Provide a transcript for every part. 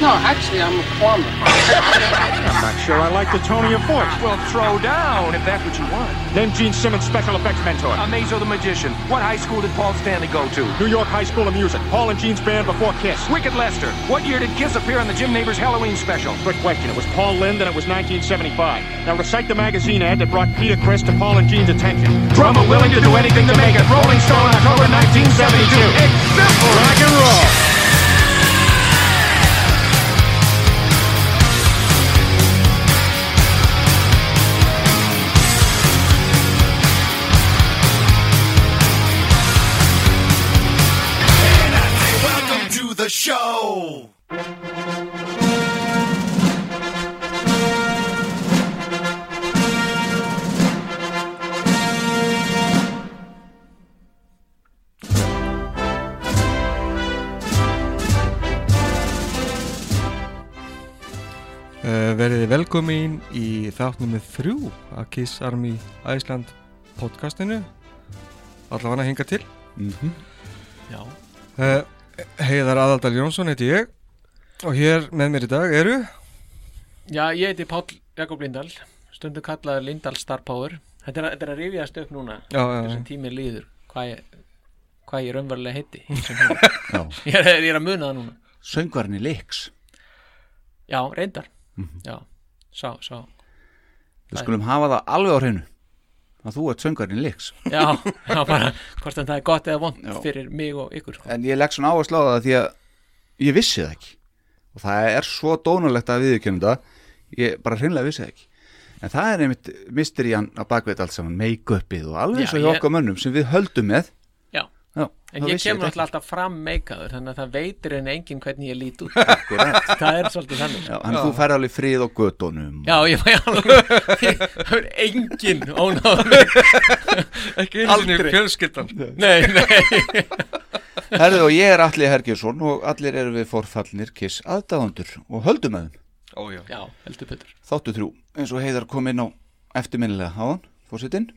No, actually, I'm a plumber. I'm not sure I like the tone of your voice. Well, throw down if that's what you want. Name Gene Simmons' special effects mentor. Amazo the Magician. What high school did Paul Stanley go to? New York High School of Music. Paul and Gene's band before Kiss. Wicked Lester. What year did Kiss appear on the Jim Neighbors Halloween special? Good question. It was Paul Lind and it was 1975. Now recite the magazine ad that brought Peter Chris to Paul and Gene's attention. Drummer willing to do anything to make it. Rolling Stone, October 1972. Example. Rock and roll. Velkomin í þáttnum með þrjú að Kiss Army Æsland podcastinu. Allavega hinga til. Já, uh, Heiðar Aðaldal Jónsson heiti ég. Og hér með mér í dag eru já ég heiti Páll Jakob Lindahl. Stundu kallaður Lindahl Star Power. Þetta er, þetta er að rifjast upp núna. Já, já, já. þessum tími líður. Hvað ég, hvað ég raunverulega heiti ég, er, ég er að muna það núna. Söngvarni Lix. Já, reyndar. Mhm. Já, sá, sá. Við skulum hafa það alveg á hreinu að þú ert söngvarni Lix Já, já bara, hvort en það er gott eða vond fyrir mig og ykkur sko. En ég legg svona áherslu á það því að ég vissi það ekki. Og það er svo dónalegt að viðurkennum það ég bara hreinlega vissi það ekki. En það er einmitt mysterían að bakveit allt saman make-upið og alveg Já, og hjá okkar mönnum sem við höldum með Já, Já, en ég kemur alltaf alltaf fram meikaður þannig að það veitir en enginn hvernig ég lít út. Það er svolítið þannig. Já, en þú fær alveg frið á gödunum Já, ég fæ alveg Það er enginn ónáður. Ekki einu sinni fjölskyldan. Nei, nei. Herðu og ég er Alli Hergjesson og allir eru við forfallnir kiss aðdáðandur og höldum Ójá Já, heldur betur. Þáttu þrjú eins og heiðar kom inn á eftirminnilega háðan, fórsetinn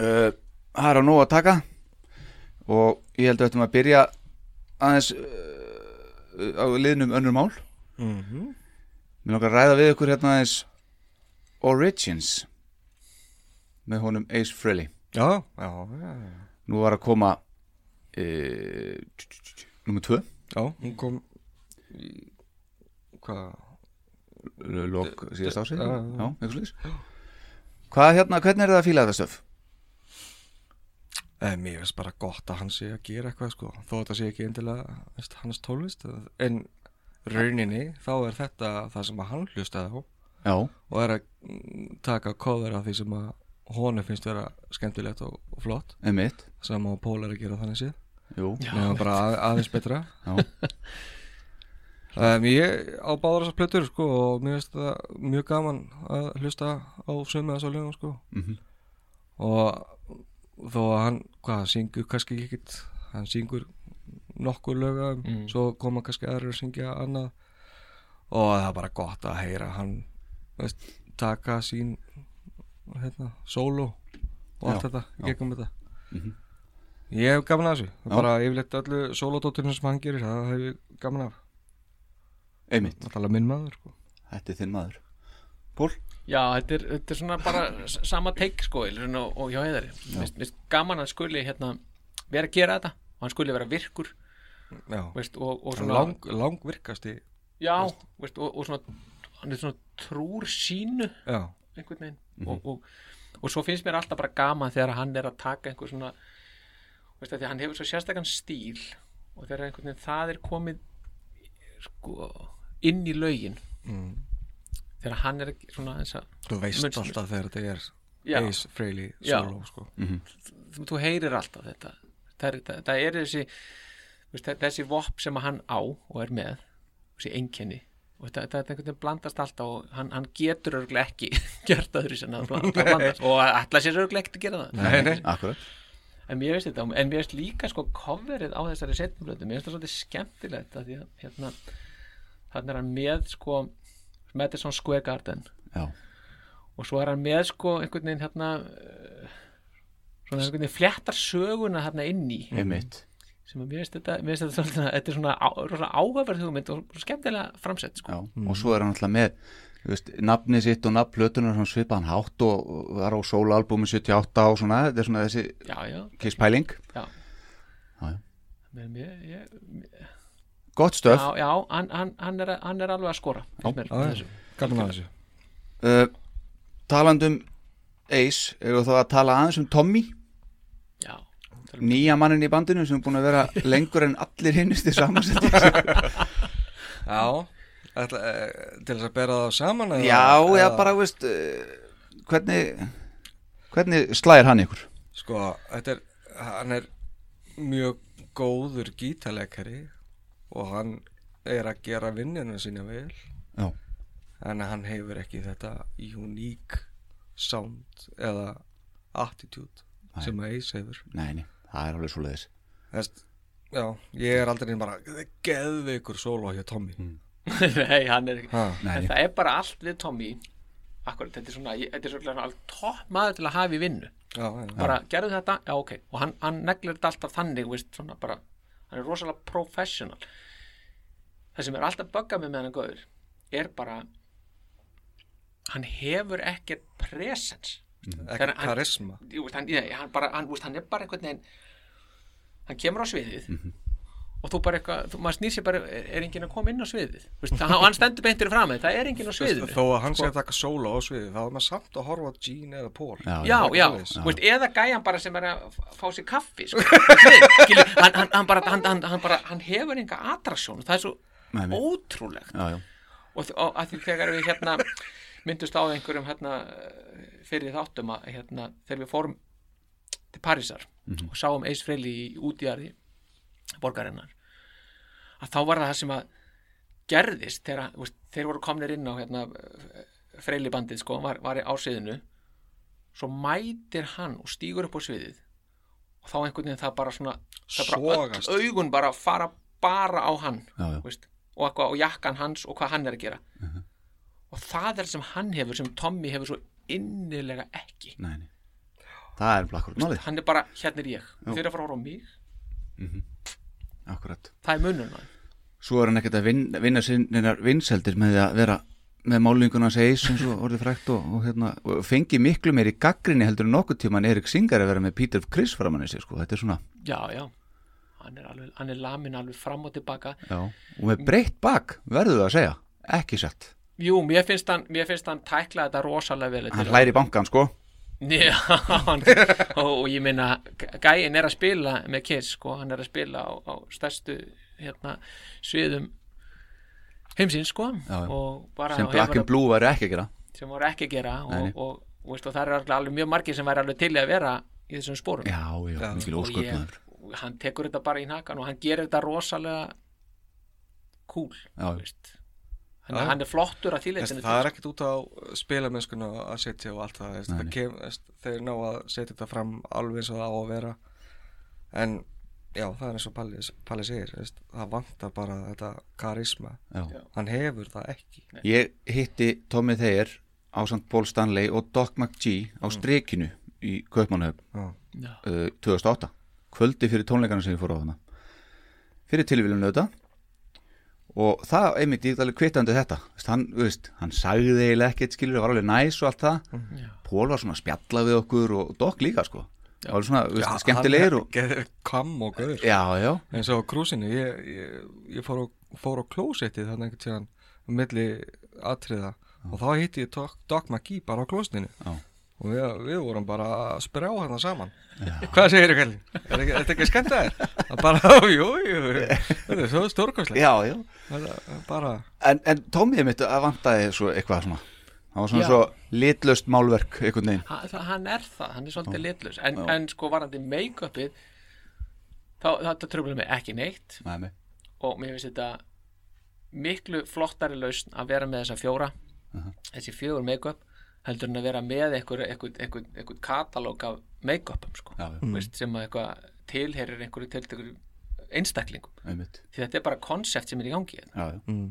uh, Það er á nóg að taka og ég held að við ættum að byrja aðeins uh, á liðnum önnur mál. Mhm. Mér langar að ræða við ykkur hérna aðeins Origins með honum Ace Frehley. Já, já, já, já. Nú var að koma uh, nummer tvö. Já. Hún kom hvað? Lok síðast slúðis Hvað hérna, hvernig er það að fíla þetta stöf? Eh, mér finnst bara gott að hann sé að gera eitthvað sko, þó að það sé ekki endilega veist, hans tólvist, en rauninni þá er þetta það sem að hann hlustaði á. Já, og er að mm, taka cover af því sem að honum finnst vera skemmtilegt og, flott. Einmitt. Sama og Pól er að gera þannig séð. Jú, nema bara að, aðeins betra. Já. um, ég á báðar þessar plötur sko og mér finnst það mjög gaman að hlusta á sömu þessar lögum sko. Mhm. og þó að hann, hvað, syngur kannski ekkit, hann syngur nokkur löga, Mm. svo koma kannski aðrir að syngja annað og það er bara gott að heyra hann veist, taka sín hérna, solo og allt Já, þetta, gegnum þetta Mhm. ég hef gaman að þessu Já. bara yfirleitt öllu solodótturinn sem hann gerir það hef ég gaman af einmitt það tala minn maður sko. Þetta er þinn maður Pól? Já, þetta er, þetta er svona bara sama teik sko og, og hjá heiðari. Vist, vist, gaman að skuli hérna vera að gera þetta og hann skuli vera virkur já, veist, og, og svona lang, lang virkasti já, og, og svona hann er svona trúr sínu einhvern veginn. Og, og, og svo finnst mér alltaf bara gaman þegar hann er að taka einhver svona því hann hefur svo sérstakann stíl og þegar einhvern veginn það er komið sko inn í lögin mm. Þegar hann er svona eins að þú veist Munstur. alltaf þegar þetta er Já. Ace Frehley Já. solo sko. þú, þú heyrir alltaf þetta það er, það, það er þessi veist, þessi vopp sem að hann á og er með þessi einkenni og þetta, þetta einhvern veginn blandast alltaf og hann, hann getur örgulega ekki gert öðru sem að bla- að blandast og ætla sér örgulega ekki að gera það nei, nei. Akkurat en mér veist þetta, en mér veist líka sko coverið á þessari setnumblötu, mér veist það svolítið skemmtilegt að því að hérna þannig er hann með sko Madison Square Garden. Já, og svo er hann með sko einhvern veginn hérna uh, svona einhvern veginn fléttar söguna þarna inn í. Einmitt. Sem að mér finnst þetta, mér finnst þetta svolítið þetta er svona, á, svona áhugaverð hugmynd og skemmtilega framsett sko. Já, og svo er hann alltaf með veist, nafni sitt og nafn plötunar svona svipaðan hátt og var á sólalbumi 78 og svona, þetta er svona þessi já, já, kisspæling, já. Já, já. Men mér, ég, gott stöf. Já, já hann, hann, hann, er, hann er alveg að skora Já, já. gaman að þessu. Uh, talandum Ace, eru þá að tala aðeins um Tommy? Já, nýja mannin í bandinu sem er búin að vera lengur en allir hinnist í samansett Já, ætla, eh, til þess að bera það saman eða, Já, já, eða- bara, veist uh, hvernig hvernig slæðir hann ykkur? Sko, þetta er, hann er mjög góður gítalegari og hann er að gera vinnina sína vel. Já, en hann hefur ekki þetta uník sound eða attitude sem að Ace hefur. Nei, nei, það er alveg svo leiðis Þess, Já, ég er aldrei bara geðveikur solo hjá Tommy. Nei, hann er ekki. Ha, Nei, en það er bara allt við Tommy. Akkurat, þetta er svona, þetta er svona topp maður til að hafa í vinnu. Já, já, bara gerðu þetta, já ok. Og hann, hann neglir þetta alltaf þannig veist, svona bara, hann er rosalega professional. Það sem er alltaf böggað með með hann góður er bara hann hefur ekkert ekki Þegar hann- karisma. Hann, hann, bara, hann, hann er bara einhvern veginn hann kemur á sviðið og þú bara eitthvað, þú, maður snýr sér bara er, er enginn að koma inn á sviðið? Veist, hann, og hann stendur beintir fram með, það er enginn á sviðinu. þó að hann sé að taka solo á sviði þá er maður samt að horfa á Gene eða Paul. Já, já, já, svoleiðis. Veist, eða gæjan bara sem er að fá sér kaffi sko. Skilu, hann, hann, hann, bara, hann, hann, hann, bara, hann hefur enga attraksjón það er svo Nei, ótrúlegt. Já, já, og, og að því þegar við hérna myndust á einhverjum hérna fyrir þáttum að hérna þegar við fórum til Parísar og sáum Ace Frehley í útjarði borgarinnar að þá var það sem að gerðist þegar veist, þeir voru komnir inn á hérna, Frehley bandið sko, var, var á sviðinu svo mætir hann og stígur upp á sviðið og þá einhvern veginn það bara svona það bara öll augun bara fara bara á hann Já, já. veist, og, eitthvað, og jakkan hans og hvað hann er að gera. Mhm. og það er sem hann hefur sem Tommy hefur svo innilega ekki. Nei, nei. Það er blakkur hann er bara, hérna er ég. Þeir eru að fara á mig, akkurat það er munun maður. svo er hann ekkert að vin, vinna sinninar vinseldir með að vera með málinguna seis eins og orðið frækt og, og, hérna, og fengi miklu meir í gaggrinni heldur en nokkuð tíman Erik Singer að vera með Peter Criss framann í sig sko, þetta er svona, já, já. Hann er, alveg, hann er lamin alveg fram og tilbaka. Já, og með breytt bak verður það að segja, ekki satt. Jú, mér finnst hann, mér finnst hann tækla þetta rosalega vel hann hlæri bankan sko. Já, hann, og, og ég meina gæin er að spila með Kiss sko, hann er að spila á, á stærstu hérna, sviðum heimsins sko Já, já. og bara sem og Black and Blue væri ekki að gera. sem voru ekki að gera og, og, og, veist, og það er alveg, mjög margir sem væri alveg til að vera í þessum spórum já, já, og og hann tekur þetta bara í nakan og hann gerir þetta rosalega cool hann, Já. hann er flottur að þýleitinu það er ekkert út á spilamennskuna að setja og allt það þeir ná að setja þetta fram alveg eins og það á að vera. En já, það er eins og Palli, Palli segir þess, það vantar bara þetta karisma. Já. hann hefur það ekki. Ég hitti Tommy Thayer á St. Paul Stanley og Doc McGee á strikinu í Kaupmannhöfn já, Já. uh, 2008 kvöldi fyrir tónleikana sem ég fór á hana fyrir tilvílun auðvitað. Og það einmitt ég get alveg kvittandi þetta. Hann, veist, hann sagði eiginlega ekkert skilur, var alveg næs og allt það. Já. Pól var svona að spjalla við okkur og Doc líka sko það var svona, veist, skemmtilegir og, kam og gaur. Já, já, eins og krúsinu ég, ég, ég fór, á, fór á klósettið þannig um milli atriða og þá hitti ég Doc, McGee bara á klósettinu. Já. og við, við vorum bara að sprjá hérna saman. Hvað segir þér Kallin? Er þetta ekki- skemmt að þér? Bara, jú, jú þetta er svo stórkvæslega já, já. bara, En, en Tommy mitt að vantaði svo eitthvað svona það var svona Já. svo litlöst málverk einhvern veginn. Ha- það- hann er það, hann er svolítið litlus en, en sko varandi make-upið þá þetta tröfum mig ekki neitt. Nei, og mér finnst þetta miklu flottari lausn að vera með þessa fjóra. Þessi fjögur make-up heldur en að vera með einhver katalóg af make-upum sko. Veist, sem að eitthvað tilherir einhverju til einstaklingum. Einmitt. Því þetta er bara konsept sem er í gangi hérna. já, já. mm.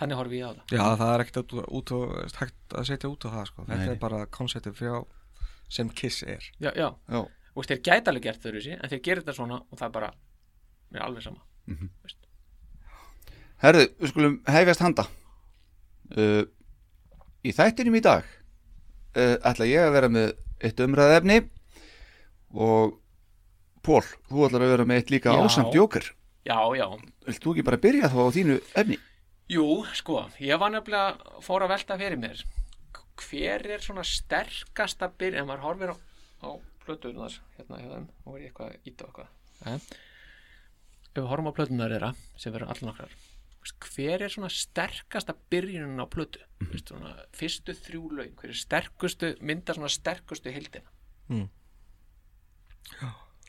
Þannig horfi ég á það. Já það er ekkert út, út og, hægt að setja út á það sko. þetta er bara konceptið frá sem Kiss er. Já, já. já. og þeir gæti alveg gert þau þessi en þeir gerir þetta svona og það er bara mér er alveg sama Herðu, við skulum hefjast handa. Uh, Í þættinum í dag uh, ætla ég að vera með eitt umræðefni og Pól, þú ætlar að vera með eitt líka ásamt jóker já, já, Vilt þú ekki bara byrja þá á þínu efni? Jú, sko ég var nefnilega fór að velta fyrir mér hver er svona sterkasta byrj en maður horfir á, á plötunar hérna hjá þeim og er ég eitthvað að íta á eitthvað eh? ef við horfum á plötunar þeirra sem verður allan okkar hver er svona sterkasta byrjunin á plötu mm veist, svona, fyrstu þrjú laun hver er sterkustu, mynda svona sterkustu hildina Mm.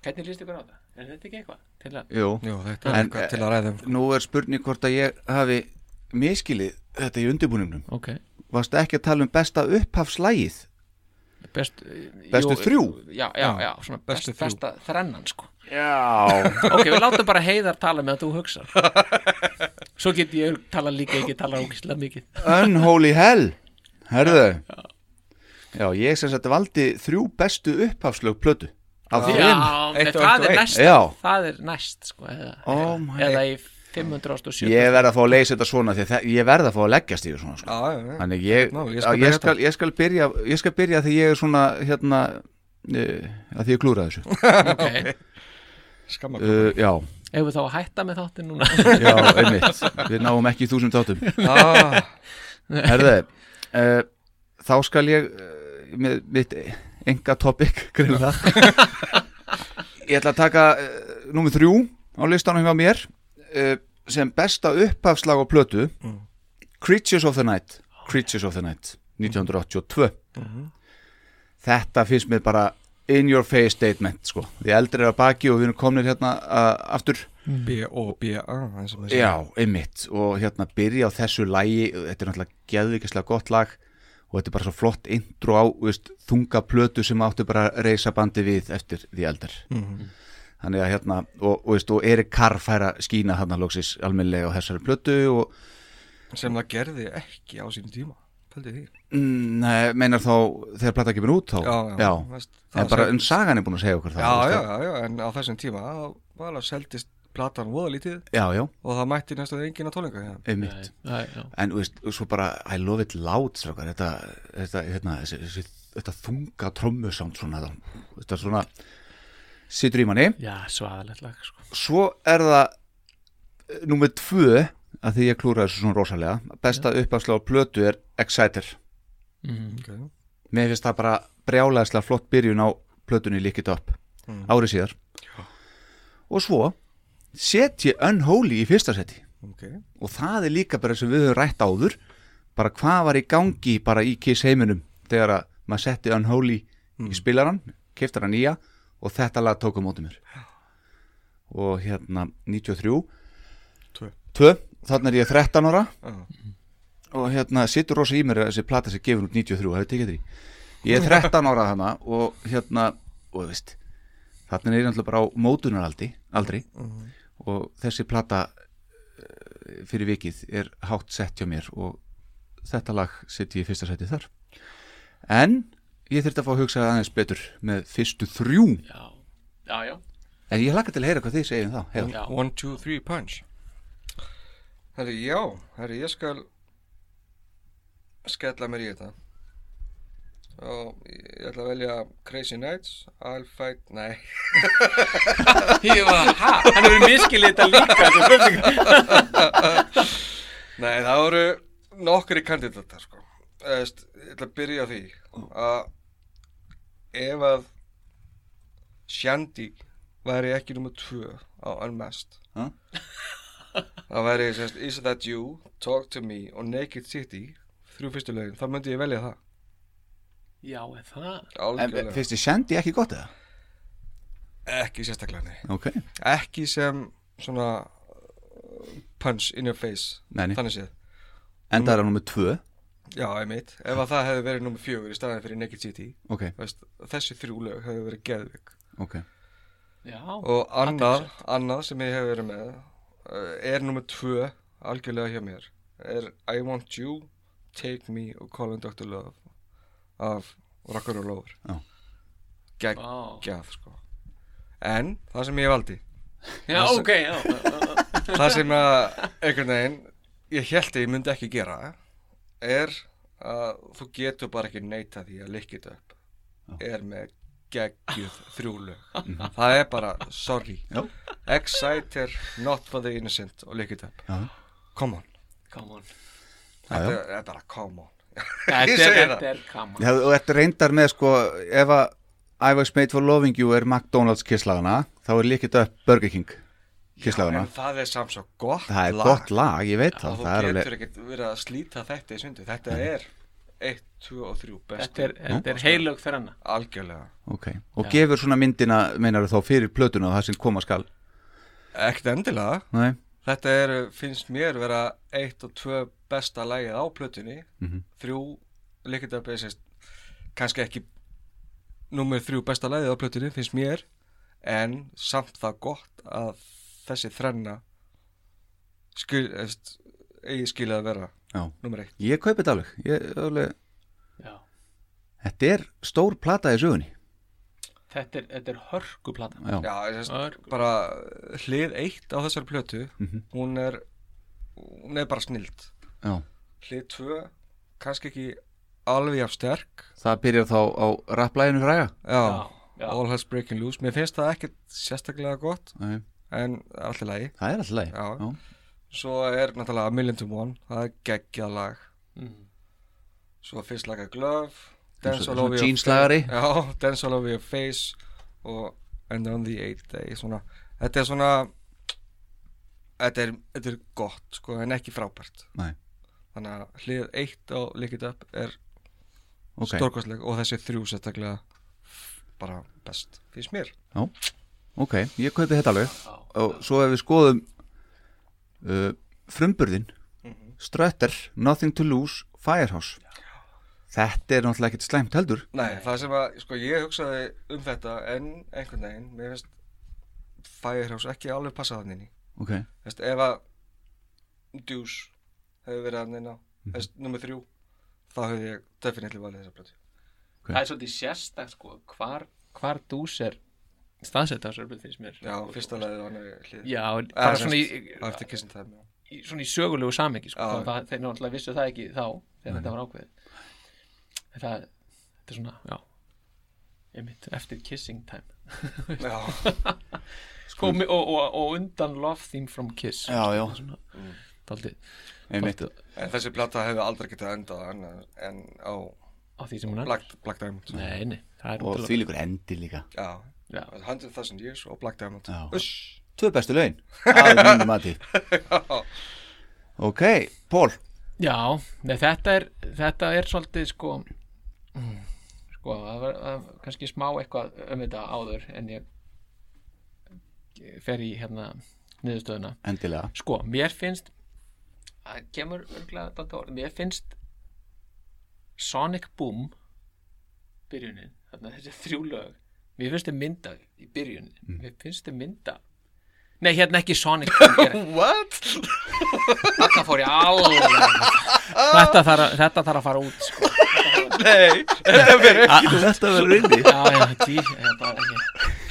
hvernig líst ykkur á það? er þetta ekki eitthvað? til að, Jú, Jú, þetta er En, eitthvað til að ræða um sko. nú er spurning hvort að ég hafi miskilið þetta í undirbúningnum. Ok. Varstu ekki að tala um besta upphafslægið? Best, Bestu þrjú? já, já, já, svona bestu best, þrjú. besta þrennan sko. Já. Ok, við látum bara heiðar tala með að þú hugsar. Svo get ég tala líka ekki tala ógislega mikið. Unholy hell. Herðu. Já, ég sem sagt valdi þrjú bestu upphafslög plötu. Af og það er það er næst sko, eða, Oh my- eða í 570 Ég verð að fá að leysa þetta svona því að þe- ég verð að fá að leggjast yfir svona sko. Já, já. Þannig ég, Ná, ég skal ég, skal, ég skal byrja ég skal byrja því ég er svona hérna uh, að því ég klúra þessu. Okay. Skamma uh, Já, ef við þá að hætta með þáttin núna? Já, einmitt. Við náum ekki í þúsund þáttum. Ah, Herðu, uh, þá skal ég uh, með mitt enga topic það Ég ætla að taka uh, númer þrjú á listanum hjá mér uh, sem besta upphafslag á plötu Creatures of the Night Creatures of the Night 1982 Þetta finnst mér bara in your face statement sko. Því eldri er að baki og við erum komnir hérna uh, aftur. B-O-B-A maður segir. Já, einmitt. Og hérna byrja á þessu lægi þetta er náttúrulega geðvikislega gott lag og þetta er bara svo flott intro á veist, þunga plötu sem áttu bara að reysa bandi við eftir því eldar þannig að hérna og, og, veist, og Erik Carr fær að skína hann lóksis almennilega á þessari plötu og sem það gerði ekki á sínum tíma Pældi því. Mm, nei, meinar þá þegar plata kemur út þá? Já, já, veist, en það bara sem- en sagan er búin að segja okkur það Já, já, það. já, já, en á þessum tíma þá var alveg seldist platan voða lítið. Já, já, og það mætti næstu enginn á tónleika hérna. en þú veist, svo bara I love it loud þetta, þetta, hérna, þessi, þessi, þetta þunga þetta, þetta svona situr í manni. Já, svaðalegt lag sko. svo er það eh, númer tvö að því ég klúra þessu svona rosalega. Besta uppafslega á plötu er Exciter. Mm. okay. mér finnst það bara brjálæðislega flott byrjun á plötunni líkit upp árið síðar. Og svo set ég Unholy í fyrsta seti. Okay. og það er líka bara sem við höfum rætt áður bara hvað var í gangi bara í Kiss heiminum þegar að maður setti Unholy í spilaran, keftar hann nýja og þetta lag tók á móti mér. Og hérna 93 Tvö. 2, þannig er ég 13 ára. Já. og hérna situr rosa í mér að þessi plata sem gefur út 93, það er tekið því? Ég er 13 ára hana og hérna og veist, þannig er ég náttúrulega bara á mótunaraldi aldrei. Og þessi plata eh, fyrir vikið er hátt sett hjá mér og þetta lag sett ég í fyrsta seti þar. En ég þurfti að fá að hugsa aðeins betur með fyrstu þrjú. Já, já, já. En ég hlakka til að heyra hvað þið segjum þá. Heiðar. One, two, three, punch. Herri, já, herri, ég skal skella mér í þetta. Og ég ætla að velja Crazy Nights, I'll Fight Nei, ég var, ha, hann hefur miskilið þetta líka þessu spurningu. nei, það voru nokkri kandidatar sko Eðst, ég ætla að byrja á því að ef að Shandy væri ekki nummer tvö á Unmasked Ha? það væri sérst, Is That You, Talk To Me og Naked City þrjú fyrstu lögin, þá myndi ég velja það. Já, er það? En þið Shandy ekki gott eða? ekki sérstaklega nei. Ok, ekki sem svona uh, punch in your face Nei, nei. þannig séð. Enda er það nummið tvö já, einmitt, ef að það hefði verið nummer fjögur í staðin fyrir Naked City ok, veist, þessi þrjú lög hefði verið geðvik ok. Já, og annað, annað sem ég hef verið með uh, er nummer tvö algjörlega hjá mér. Er I Want You, Take Me og Calling Dr. Love af Lover Já. geggjað sko. En það sem ég valdi. Já, ok, já, það sem að einhvern veginn ég held að ég myndi ekki gera er að þú getur bara ekki neita því að Lick It Up er með geggjuð þrjúlög það er bara, sorry. Já. Exciter, Not for the Innocent og Lick It Up Já. come on, Come on. Þetta er, er bara come on. Þetta Ég er, segi þetta það. er come on. Já, og þetta reyndar með sko ef að I was made for loving you er McDonalds kisslagana þá er líkit upp Burger King kisslagana en það er samt svo gott það er lag. gott lag, ég veit það, þú það er getur alveg ekkert verið að slíta þetta í sundu þetta er 1, 2 og 3 bestu. Þetta er, þetta er heilög þrenna algjörlega. Ok, og gefur svona myndina meinar þá fyrir plötuna og það sem koma skal? Ekkert endilega. Nei, Þetta er, finnst mér vera eitt og tvö besta lagið á plötunni. Mhm. þrjú líkit að beðsist kannski ekki nummer þrjú besta lagið á plötunni finnst mér. En samt það gott að þessi þrenna skil, eðst, eigi skilja að vera já, nummer eitt. Ég kaupi þetta alveg, ég, alveg þetta er stór plata í sögunni. Þetta er, þetta er hörkuplata. Já, Já, eðst, Hörku. bara hlið eitt á þessari plötu Mhm. hún er hún er bara snild. Já. hlið tvö kannski ekki alveg af sterk. Það byrjar þá á rapplæginu fræga Já, Já, já. All Hell's Breaking Loose. Mér finnst það ekkert sérstaklega gott. Nei, En alltaf lagi það er alltaf leið Já. já. Svo er náttúrulega Million to One Það er geggjað lag Mm. Svo Fist Like a Glove Dance All Over Your. Face Já, Dance All Over Your Face Og And on the Eighth Day svona. Þetta er svona Þetta er, þetta er gott sko, En ekki frábært Nei. Þannig að hlið eitt á Lick It Up Er ok, stórkostleg Og þessi þrjú sérstaklega Bara best, finnst mér ok, ég kaupi þetta alveg. Og svo ef við skoðum uh, frumburðin Strutter, Nothing to Lose Firehouse. Þetta er náttúrulega ekkert slæmt heldur. Nei, það sem að, sko, ég hugsaði um þetta en einhvern veginn, mér finnst Firehouse ekki alveg passa þannig inn í. ok, Veist, ef að Deuce hefur verið þannig inn á, veist, nummer þrjú, þá hefði ég definitely valið þessa plötu. Það er svolítið sérstak sko Hvar, hvar dús er staðsett á sér finnst mér Já, fyrsta lagið á hann hlið. Já, bara svona í, eftir Kissing Time, já. í, svona í sögulegu samengi sko. Já. það, þeir náttúrulega vissu það ekki þá þegar þetta var ákveðið En það, þetta er svona, já einmitt, eftir kissing time Já, sko, og, og, og, og undan love theme from kiss Já, já. svona, daldið, einmitt daldið en þessi plata hefði aldrei getað endað annað en á á því sem hún er Black, Black Diamond. nei, nei, það er og því líkur endi líka Já. 100,000 Years og Black Diamond. Tvö bestu laun, að ok, Pól Já, nei, þetta er þetta er svolítið sko mm, sko, það var það var kannski smá eitthvað um þetta áður en ég fer í hérna niðurstöðuna. Endilega. Sko, mér finnst það kemur örglega þetta orð mér finnst Sonic Boom byrjunin, þarna þessi þrjú lög mér finnst þið mynda í byrjunin mér finnst þið mynda. Nei, hérna ekki Sonic. What? Þetta fór ég alveg Þetta þarf að, þetta þarf að fara út sko. Nei, þetta verður inni. Já, já, tí, ég, er bara, ég,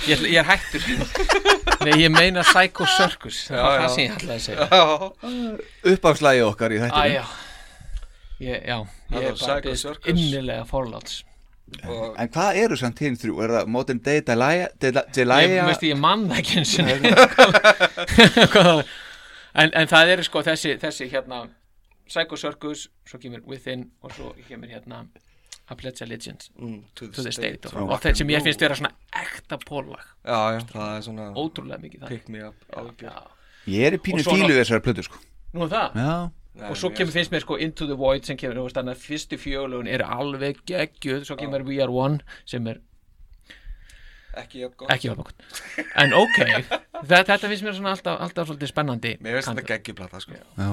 ég, ætla- ég er hættur. Nei, ég meina Psycho Circus. Það var það já. sem ég ætlaði að segja. Já. uppáfslægi okkar í Æ, þættinu já. Ég, já, ég er bara Psycho byrst Circus. innilega forláts Og en hvað eru samt hinn þrjú, er það Modern Day Delia Ég, veist, ég mann það ekki eins og en, en það er sko þessi, þessi hérna Psycho Circus, svo kemur Within og svo kemur hérna A Pledge Allegiance mm, to to the state og, of og þetta sem ég finnst vera svona ekta póllag, Já, já, það er svona ótrúlega mikið það pick me up algjör Já. ég er í pínu fílu ná- þessar plötu sko. Nú er það? Já, Nei, og svo kemur finnst mér sko Into the Void sem kemur, þú veist þannig að fyrstu fjölugun eru alveg geggjuð, svo kemur We Are One sem er Ekki jafnokun en ok, þetta, þetta finnst mér svona alltaf, alltaf svolítið spennandi Mér finnst þetta geggjuplata sko. Já,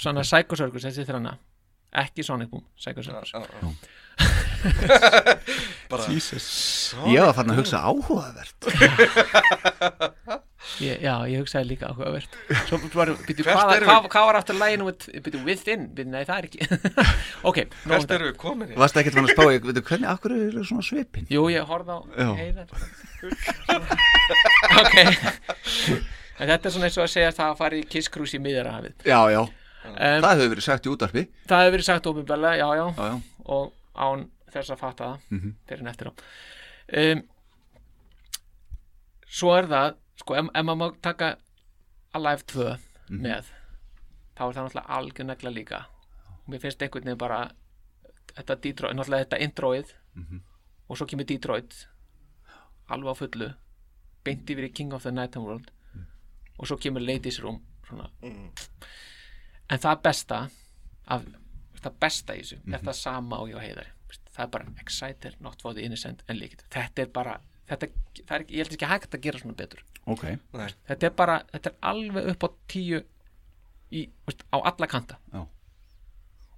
svona Psycho Circus, þessi þranna. Ekki Sonic Boom, Psycho Circus. Já, já. Bara ég var farin að hugsa áhugavert ég, já, ég hugsaði líka áhugavert. Hvað, erum hvað, hvað var aftur læginu Within, nei það er ekki. Ok, Hvert eru við komin í? varst ekkert fann að spá, ég veit hvernig, akkur eru svona svipin jú, ég horfði á heiðar. Ok. En þetta er svona eins og að segja að það fari í Kiss Cruise í miðjarahafið Já, já, um, það hefur verið sagt í útarpi það hefur verið sagt ofinbælega, já, já, Já, já, og án þess að fatta það Mhm. fyrir en eftir á. Um, svo er það sko, ef, ef maður má taka Alive 2 Mhm. með þá er það náttúrulega algjör negla líka og mér finnst einhvern veginn bara þetta Detroit, náttúrulega þetta introið Mhm. og svo kemur Detroit alveg á fullu beint yfir í King of the Night and World Mhm. og svo kemur Ladies Room svona. en það besta af, það besta í þessu Mhm. er það sama á hjá heiðari það er bara Exciter, Not for the Innocent en líkt, þetta er bara þetta, það er, ekki- ég held ekki hægt að gera svona betur. Ok. Nei. þetta er bara, þetta er alveg upp á tíu í, veist, á alla kanta. Já.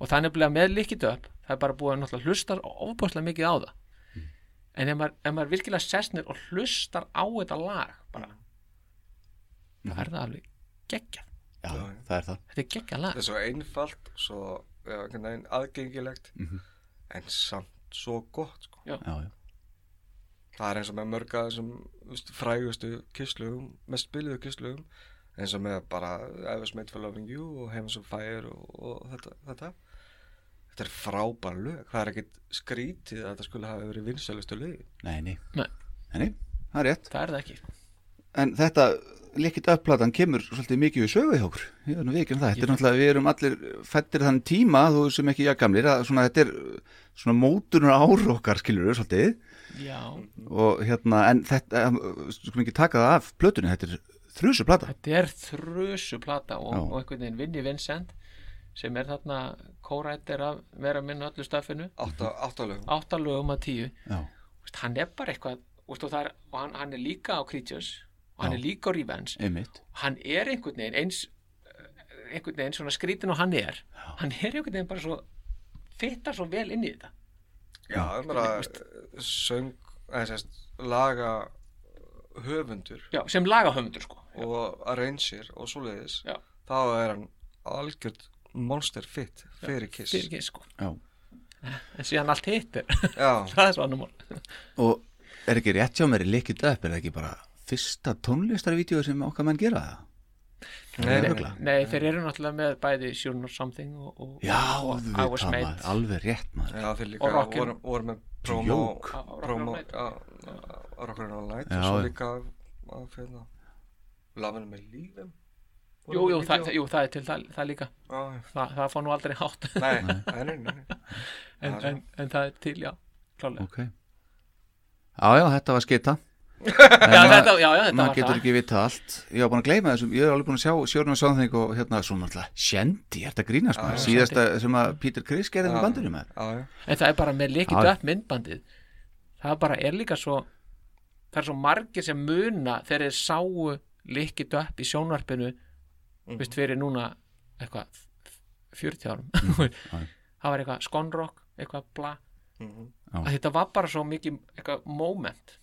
og það er nefnilega með líkit upp það er bara búið að náttúrulega hlustar ofbúðslega mikið á það. Mm. en ef maður, ef maður virkilega sessnir og hlustar á þetta lag bara það er það alveg geggjað. Já, það er það. Þetta er geggjað lag. Þetta er svo einfalt svo já, veginn aðgengilegt Mhm. en samt svo gott sko. Já, já, það er eins og með mörga þessum veist, frægustu kisslugum mest spiliðu kisslugum eins og með bara I was made for loving you og Heavens of Fire og, og þetta, þetta. Þetta er frábær lög. Það er ekkit skrítið að þetta skulle hafa verið vinsælustu lög nei, nei. Nei. Nei, nei, það er rétt. Það er það ekki. En þetta, líkitt upplatan kemur svolítið mikið við sögu hjá okkur. Ég er nú vikið um það, þetta er náttúrulega, við erum allir fættir þann tíma, þú sem ekki ég gamlir að svona, þetta er svona mótunar ár okkar skilur við svolítið já, og hérna, en þetta um, skulum ekki taka það af plötunni, þetta er þrjusu plata þetta er þrjusu plata og, Já. og einhvern veginn Vinni Vincent sem er þarna kórættir að vera minn öllu staffinu átta, átta að tíu. Já, Vist, hann er bara eitthvað og, er, og hann, hann er líka á Creatures og hann Já. er líka á Revenge. Einmitt. Hann er einhvern veginn eins eh, einhvern veginn svona skrítin og hann er. Hann er einhvern veginn bara svo fittar svo vel inn í þetta já, það er bara söng eða sérst laga höfundur. Já, sem lagahöfundur sko. Og arranger og svoleiðis. Já. þá er hann algjörð monster fit fyrir kiss. fyrir ekki sko. Já. en síðan allt hitt er já, það er svo annar mál. Og er ekki rétt hjá mér í líkitt upp, er það ekki bara fyrsta tónlistarvídeó sem okkar menn gera? það? Nei, Nei, þeir eru náttúrulega með bæði Sure Not Something og, og, Já, og I Was það Made maður, alveg rétt maður. Já, þeir Og líka voru, voru með promo Rockin' promo á Rockin' All Night Já, og svo líka af hérna Lafinu með lífum jú, jú, það, jú, það er til það, það líka. Já, já. það, það fá nú aldrei hátt. Nei, nei, nei, en, en, en það er til, já, klálega. Ok. Já, já, þetta var skita já, þetta, já, já, þetta maður var getur það ekki vita allt. Ég var búin að gleyma þessum, ég er alveg búin að sjá sjórnum sáþing og hérna svona alltaf Sjendi, er þetta grínast maður, síðasta sem að Peter Criss gerði með bandinu maður já, já. en það er bara með leikit upp myndbandið. Það bara er líka svo það er svo margir sem muna þegar þeir sáu leikit upp í sjónvarpinu Mhm. veist fyrir núna eitthvað 40 árum. Það var eitthvað skonrock eitthvað bla. Mhm. Já. að þetta var bara svo mikið moment.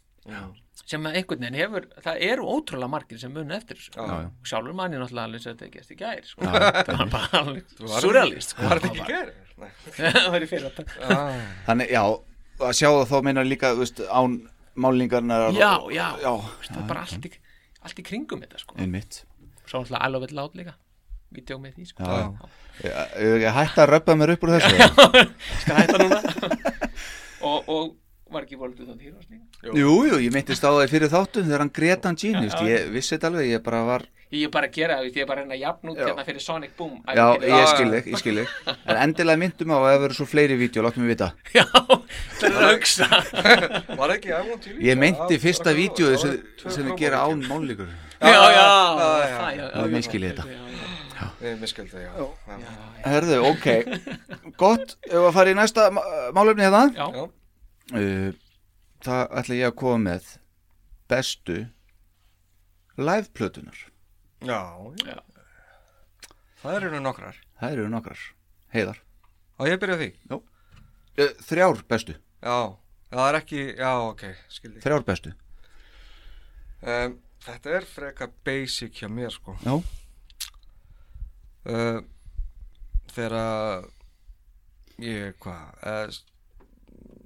Sem að einhvern veginn hefur það eru ótrúlega margir sem muna eftir þessu Já, já. og sjálfur manni náttúrulega alveg sem þetta gerst í gær sko. Það var bara alveg surrealist sko. var ekki? Nei. það var í fyrir þetta Já, Þannig, já, að sjá það þá meina líka, veist, án málingarnar já, já, já, það er bara allt í, allt í kringum þetta sko. einmitt svo náttúrulega Love It Loud líka vídeo með því sko. Já. Ég, ég, ég hætti að röppa mér upp úr þessu skal hætta núna og, og var ekki voldu þann hýrosning Jú, jú, ég myndist á það fyrir þáttum þegar hann greta hann Gene, Já, veist, já. ég vissi þetta alveg, ég bara var ég er bara að gera það, ég er bara að reyna að jafn út Já. hérna fyrir Sonic Boom Já, ég skil þig, ég skil þig En endilega myndum á að það verður svo fleiri vídeo, láttum við vita já, það er að hugsa var ekki I want to leave? Ég Af- fyrsta vídeo sem, þið gera án vídeó. mállíkur já, já, já, það, já. já, já, Það er já, misskilið já, þetta. já, já. Ég miskildi það, já. já. Herðu, ok, gott, ef að fara í næsta má- málefni hérna Já. Já. Uh, Það ætla ég að koma með bestu live-plötunar Já, já. Já. Það eru nú nokkrar. Það eru nokkrar, heiðar Á ég byrja því? uh, Þrjár bestu, Já, það er ekki, já, ok, skildi. þrjár bestu Um, þetta er freka basic hjá mér, sko. Já, Uh, þegar að ég, hvað,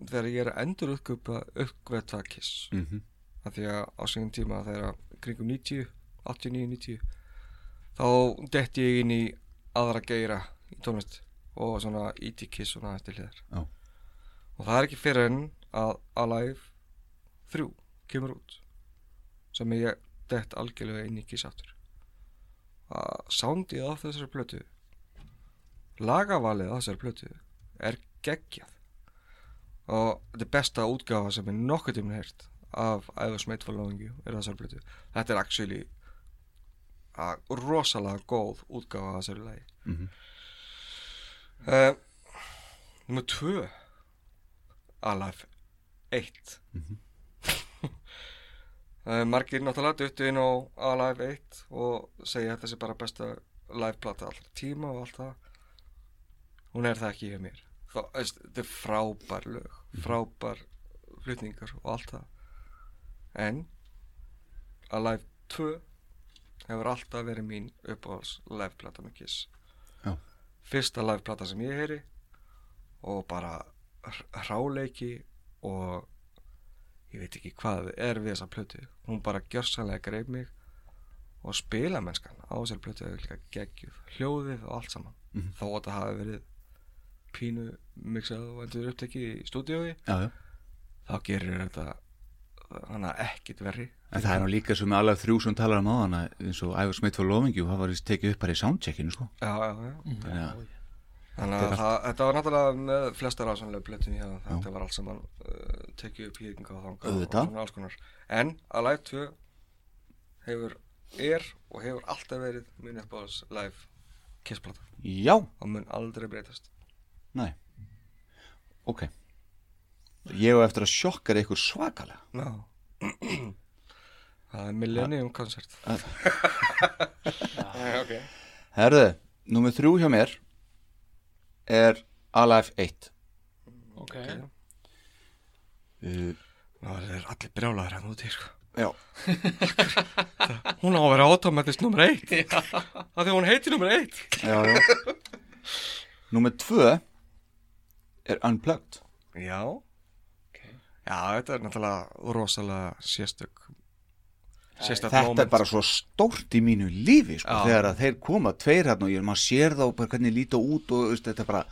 þegar ég er að endur uppgöpa uppgötva Kiss. Mhm. Af því að á síðan tíma þegar kringum 90 89-90 þá detti ég inn í aðra geira í tónlist og svona E.T. Kiss svona eftir hliðar Já. og það er ekki fyrir en að Alive 3 kemur út sem ég dett algjörlega inn í Kiss aftur að soundið á þessari plötu lagavalið á þessari plötu er geggjað og þetta er besta útgáfa sem er nokkuð tíminn heyrt af I was made for loving you er þessari plötu. Þetta er actually að rosalega góð útgáfa af þessari lagi. Mhm. uh, Númer tvö. Alive 1 uh, Margir náttúrulega duttu inn á Alive 1 og segja að þetta sé bara besta liveplata allra tíma og allt það. Hún er það ekki hjá mér þetta er frábær lög frábær flutningar og allt það. En Alive 2 hefur alltaf verið mín uppáhalds liveplata með Kiss. Já. fyrsta liveplata sem ég heyri og bara hráleiki og ég veit ekki hvað er við þessa plötu. Hún bara gjörsanlega greif mig og spila mennskan á þessari plötu hljóðið og allt saman. Mhm. þó að þetta hafi verið pínu mixað og endur upptekið í stúdíói já, já. þá gerir þetta hana ekkit verri. En það er nú líka sem alveg þrjú sem talar um á hana eins og was made for loving you, það var tekið upp bara í soundcheckinu sko. já, já, já. Þannig að Þannig að það, þetta var náttúrulega með flestar ásannlega plötun hjá þetta var allt saman uh, tekið upp hýðinga og þanga og svona alls konar. En að Live 2 hefur, er og hefur alltaf verið minn uppáðs live kissplata. Já, og mun aldrei breytast næ Ok. Ég hef eftir að sjokkar ykkur svakalega. Já Það er Millennium Concert Ok. Herðu, númer þrjú hjá mér er Alive 1 ok, uh, það er allir brjálaður hérna úti sko. Já, Hún á að vera automatist nummer 1 Það því hún heiti nummer 1 já, já. Númer tvö er Unplugged. Já. Já, þetta er náttúrulega rosalega sérstök sérstök Þetta er bara svo stórt í mínu lífi sko, þegar að þeir koma tveir hérna og ég, maður sér þá bara hvernig líta út og veist, þetta er bara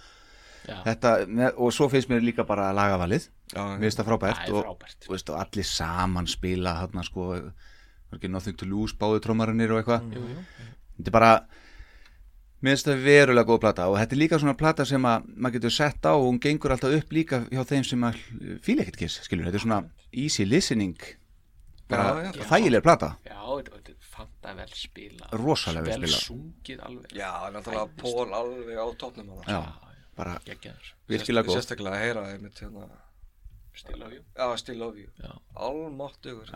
Já. þetta, og svo finnst mér líka bara lagavalið. Já, mér finnst það frábært, og, frábært. og, veist, og allir saman spila hérna sko nothing to lose, báðu trómarinnir og eitthvað. Jú. þetta er bara mér finnst það verulega góð plata og þetta er líka svona plata sem að maður getur sett á og hún gengur alltaf upp líka hjá þeim sem að fíla ekkert kiss, skilur, þetta er svona easy listening bara Já, já. þægilega plata. Já, þetta er fanta vel spila Rosalega vel spilað. sungið alveg. Já, náttúrulega Pól alveg á toppnum hana. já, bara geggjaður, virkilega góð. Sérstaklega að heyra einmitt hérna stila á jú Já, Still Love You. Já. Almáttugur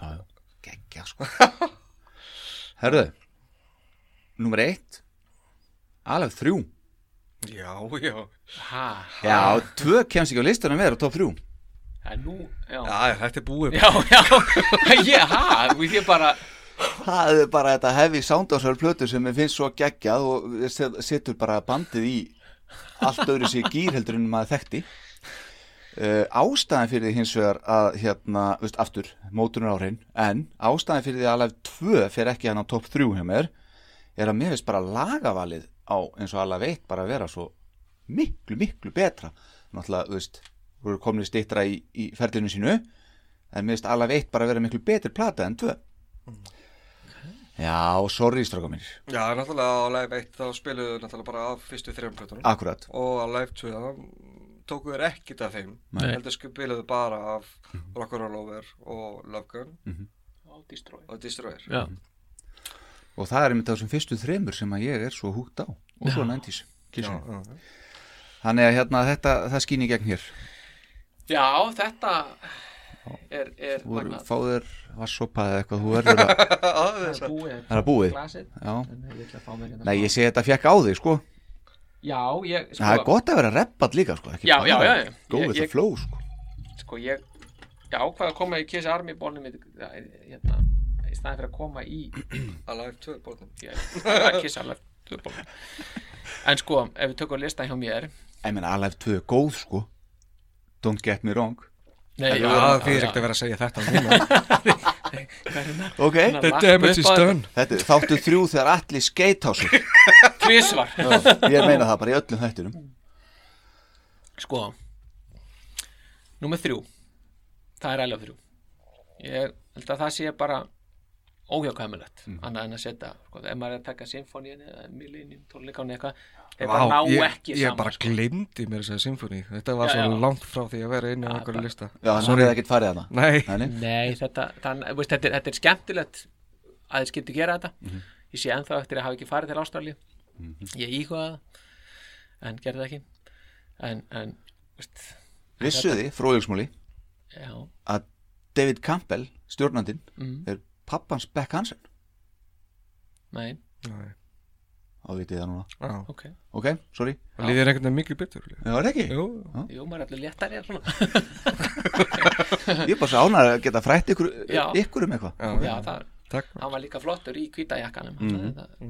geggja sko. Herðu nummer eitt alveg þrjú. Já, já. Ha, já, tvö kemst ekki á listanum við á top þrjú. Það er nú já, Já, þetta er búið. Já, já, ég, ha, veist ég bara það er bara þetta heavy sound á sér plötu sem mér finnst svo geggjað og set- setur bara bandið í allt öðru sér gýr heldur en maður þekkti. Uh, ástæðan fyrir því hins vegar að hérna, veist, aftur, mótunar áhrein en ástæðan fyrir því að alveg tvö fyrir ekki hann á topp þrjú hjá mér er að mér finnst bara lagavalið á eins og alveg eitt bara að vera svo miklu, miklu betra. Náttúrulega, þú veist, voru komin stýttra í, í ferlinu sínu en mér finnst alveg eitt bara að vera miklu betri plata en tvö. Já, sorry stráka mínir. Já, náttúrulega á Live 1 þá spiluðu náttúrulega bara af fyrstu þrejum plötunum. Akkurat, og á Live 2 þá tóku þér ekkit af þeim. Nei. heldur spiluðu bara af Rock'n'Roll Over og Love Gun. Á Destroy og Destroyer. Já, og það er einmitt á þessum fyrstu þremur sem að ég er svo húgt á. Og svo 90s Já, kísinu. já. Þannig að hérna þetta, það skýn í gegn hér. Já, þetta er, er voru, magnað. fáður vassopa eða eitthvað þú verður að, það er búið. Það er búið. glasið. Já. en ég ætla að fá mér hérna Nei, ég segi þetta fekk á þig sko. Já, ég, sko, Það er gott að vera reppað líka sko Já, já, já, ég- the flow sko. Sko ég ég ákvað að koma í Kiss Army bólnum hérna, í staðin fyrir að koma í að Live 2 bóðum ég, að Kiss Army bólnum en sko, ef við tökum lista hjá mér Ég meina, Alive 2 er góð sko. Don't get me wrong. Nei, Já, þið er ekkert að vera að segja þetta núna Ok, The damage is done þetta? Þáttu þrjú þegar allir skeit á sig. Tvísvar Ég meina það bara í öllum þættinum. Sko Númer þrjú. Það er alveg þrjú. Ég held að það sé bara óhjákvæmulegt Mm. annað en að setja sko, ef maður er að taka symfóníin eða millininn, tónleikáni eitthvað þeir bara ná ég, ekki ég saman bara sko. glemdi mér þess að symfóni Þetta var Já, svo já. langt frá því að vera inn einhverju bara- lista. Já, hann hefði ekkert farið að það Nei, Nei, Nei, þetta, þann, veist, þetta, er, þetta er skemmtilegt að þið skildi gera þetta. Mhm. ég sé ennþá eftir að hafa ekki farið til Ástralíu. Ég íhuga það en gerði það ekki. En, en veist, Vissuði, fróðilsmúli já, að David Campbell, stjórnandinn Mhm. er pappans Beck Hansen. Nei, Nei. Þá vitið þið það núna? Já. ok. Ok, sorry. Það líður einhvern veginn mikið betur Já, er það ekki? Jú, Jú, maður er allir léttari svona. Ég er bara svo ánægður að geta frætt ykkur, Já. ykkur um eitthvað. Já, Já, það, takk. hann var líka flottur í hvítajakkanum mm Mhm.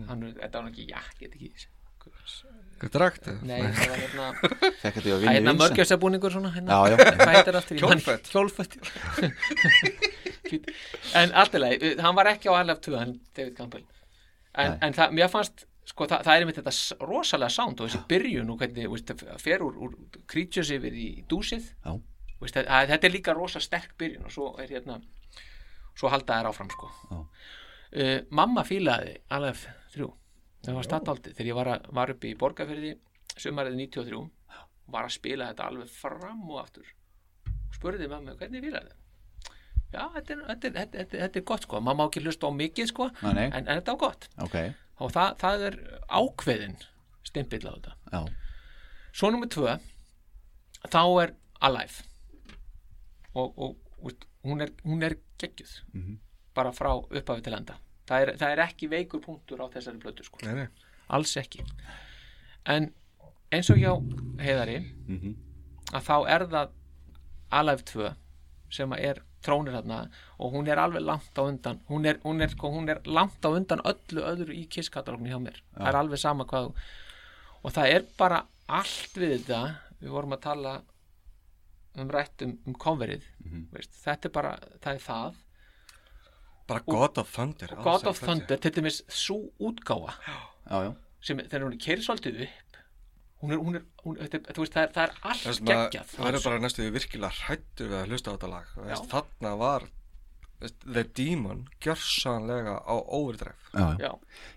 hann, þetta var ekki jakk, get ekki. Hvað drakt? nei, það var hérna þetta ég Það er hérna mörgjöfsabúningur svona hérna, Já, En alltilega, hann var ekki á alveg 2 hann David Campbell. En, en það, mér fannst sko, það, það er einmitt þetta rosalega sound og þessi byrjun og hvernig veist, það fer úr, úr creatures yfir í dúsið. Veist, að, að, þetta er líka rosa sterk byrjun og svo er hérna svo halda þær áfram sko. uh, mamma fílaði alveg þrjú það var staðaldið þegar ég var, að, var upp í borgarferði sumarið 93 var að spila þetta alveg fram og aftur. Og spurði mamma hvernig fílaði þetta já, þetta er, þetta, er, þetta, þetta, þetta er gott sko. Mamma má ekki hlusta á mikið sko. Nei. En, en þetta var gott. Ok, og það, það er ákveðin stimpill á þetta. Já, svo nummer tvö þá er Alive. Og, og veist, hún, er, hún er geggjuð. Mhm. bara frá upphafi til enda. Það er, það er ekki veikur punktur á þessari blötu sko. Nei, nei. Alls ekki. En eins og hjá heiðari Mhm. að þá er það Alive 2 sem er trónir þarna og hún er alveg langt á undan. Hún er, hún er, sko, hún er langt á undan öllu öðru í kisskatalóknu hjá mér. Það er alveg sama hvað og það er bara allt við þetta við vorum að tala um rætt um, um coverið veist, þetta er bara, það er það. Bara God of Thunder God of þetta. Thunder, til dæmis svo útgáfa já, já. sem þegar hún er keiri svolítið upp hún er, hún er, hún, þetta, er- þú veist, það er, það er allt að geggjað. það verður bara næstu virkilega hrættur við að hlusta á þetta lag. Veist, Þarna var veist, The Demon gjörsanlega á overdrive. Já,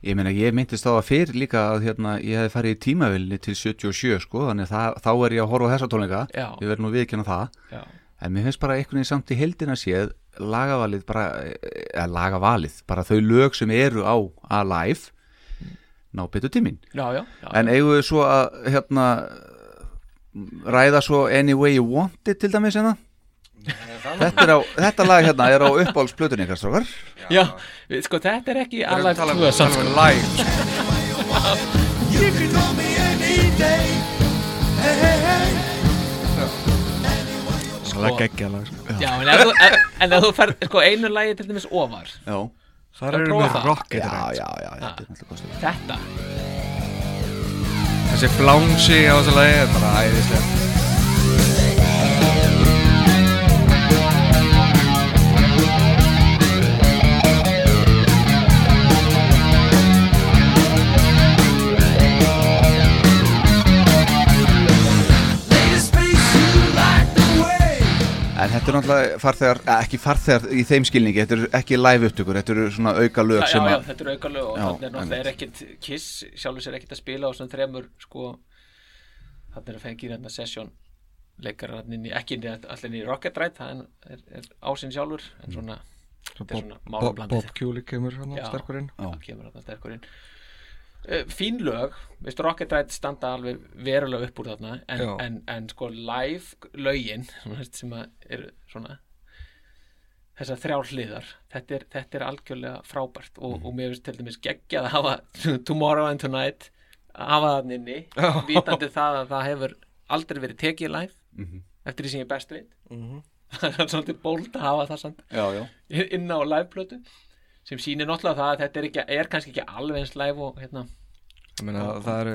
Ég meina, ég myndist þá að fyrir líka að hérna, ég hefði farið í tímavilni til 77 sko, þannig að þá er ég að horfa á þessa tónleika. Já. ég verð nú viðkjanna það. Já, en mér finnst bara einhvern veginn samt í heldina séð lagavalið bara, eða lagavalið bara þau lög sem eru á Alive ná betur tíminn já, já, já, en eigum við svo að hérna ræða svo Any Way You Want It til dæmis hérna þetta, er á, þetta lag hérna er á uppáhaldsplötunni ykkar strókar já, sko þetta er ekki um- tvö sko. You can call me any day. Hey, hey, hey. Það er geggja lag sko. já, en ef þú, en, en ef þú fer sko einu lagi til dæmis ofar já, Það að eru með rocket já, já, já, þetta þetta, Þessi flánsi á þessu lagi er bara æðislega En þetta er náttúrulega farþegar, ekki farþegar í þeim skilningi, þetta eru ekki live upptökur, þetta eru svona auka lög já, sem já, að, þetta er aukalög og Já, þannig er náttúrulega einmitt. er ekkit Kiss sjálfur sér ekkit að spila á svona þremur sko, þannig er að fengið hérna session leikar hann inn í, ekki inn í allir í Rocket Ride, það er, er ásinn sjálfur en svona, þetta er svona Bob, málablandið Bob Kulik kemur hann Já. sterkur inn það kemur þarna sterkur inn uh, fín lög, veist Rocket Ride standa alveg verulega upp úr þarna en, en, en sko live lögin sem eru svona þessar þrjár hliðar þetta er, þetta er algjörlega frábært. Og, og mér finnst til dæmis geggjað að hafa Tomorrow and Tonight að hafa það inni vitandi það að það hefur aldrei verið tekið live eftir því sem ég best veit það er svolítið bóld að hafa það samt já, já, inn á liveplötu sem sýnir náttúrulega það að þetta er, ekki, er kannski ekki alveg eins live og hérna, Ég meina, það eru,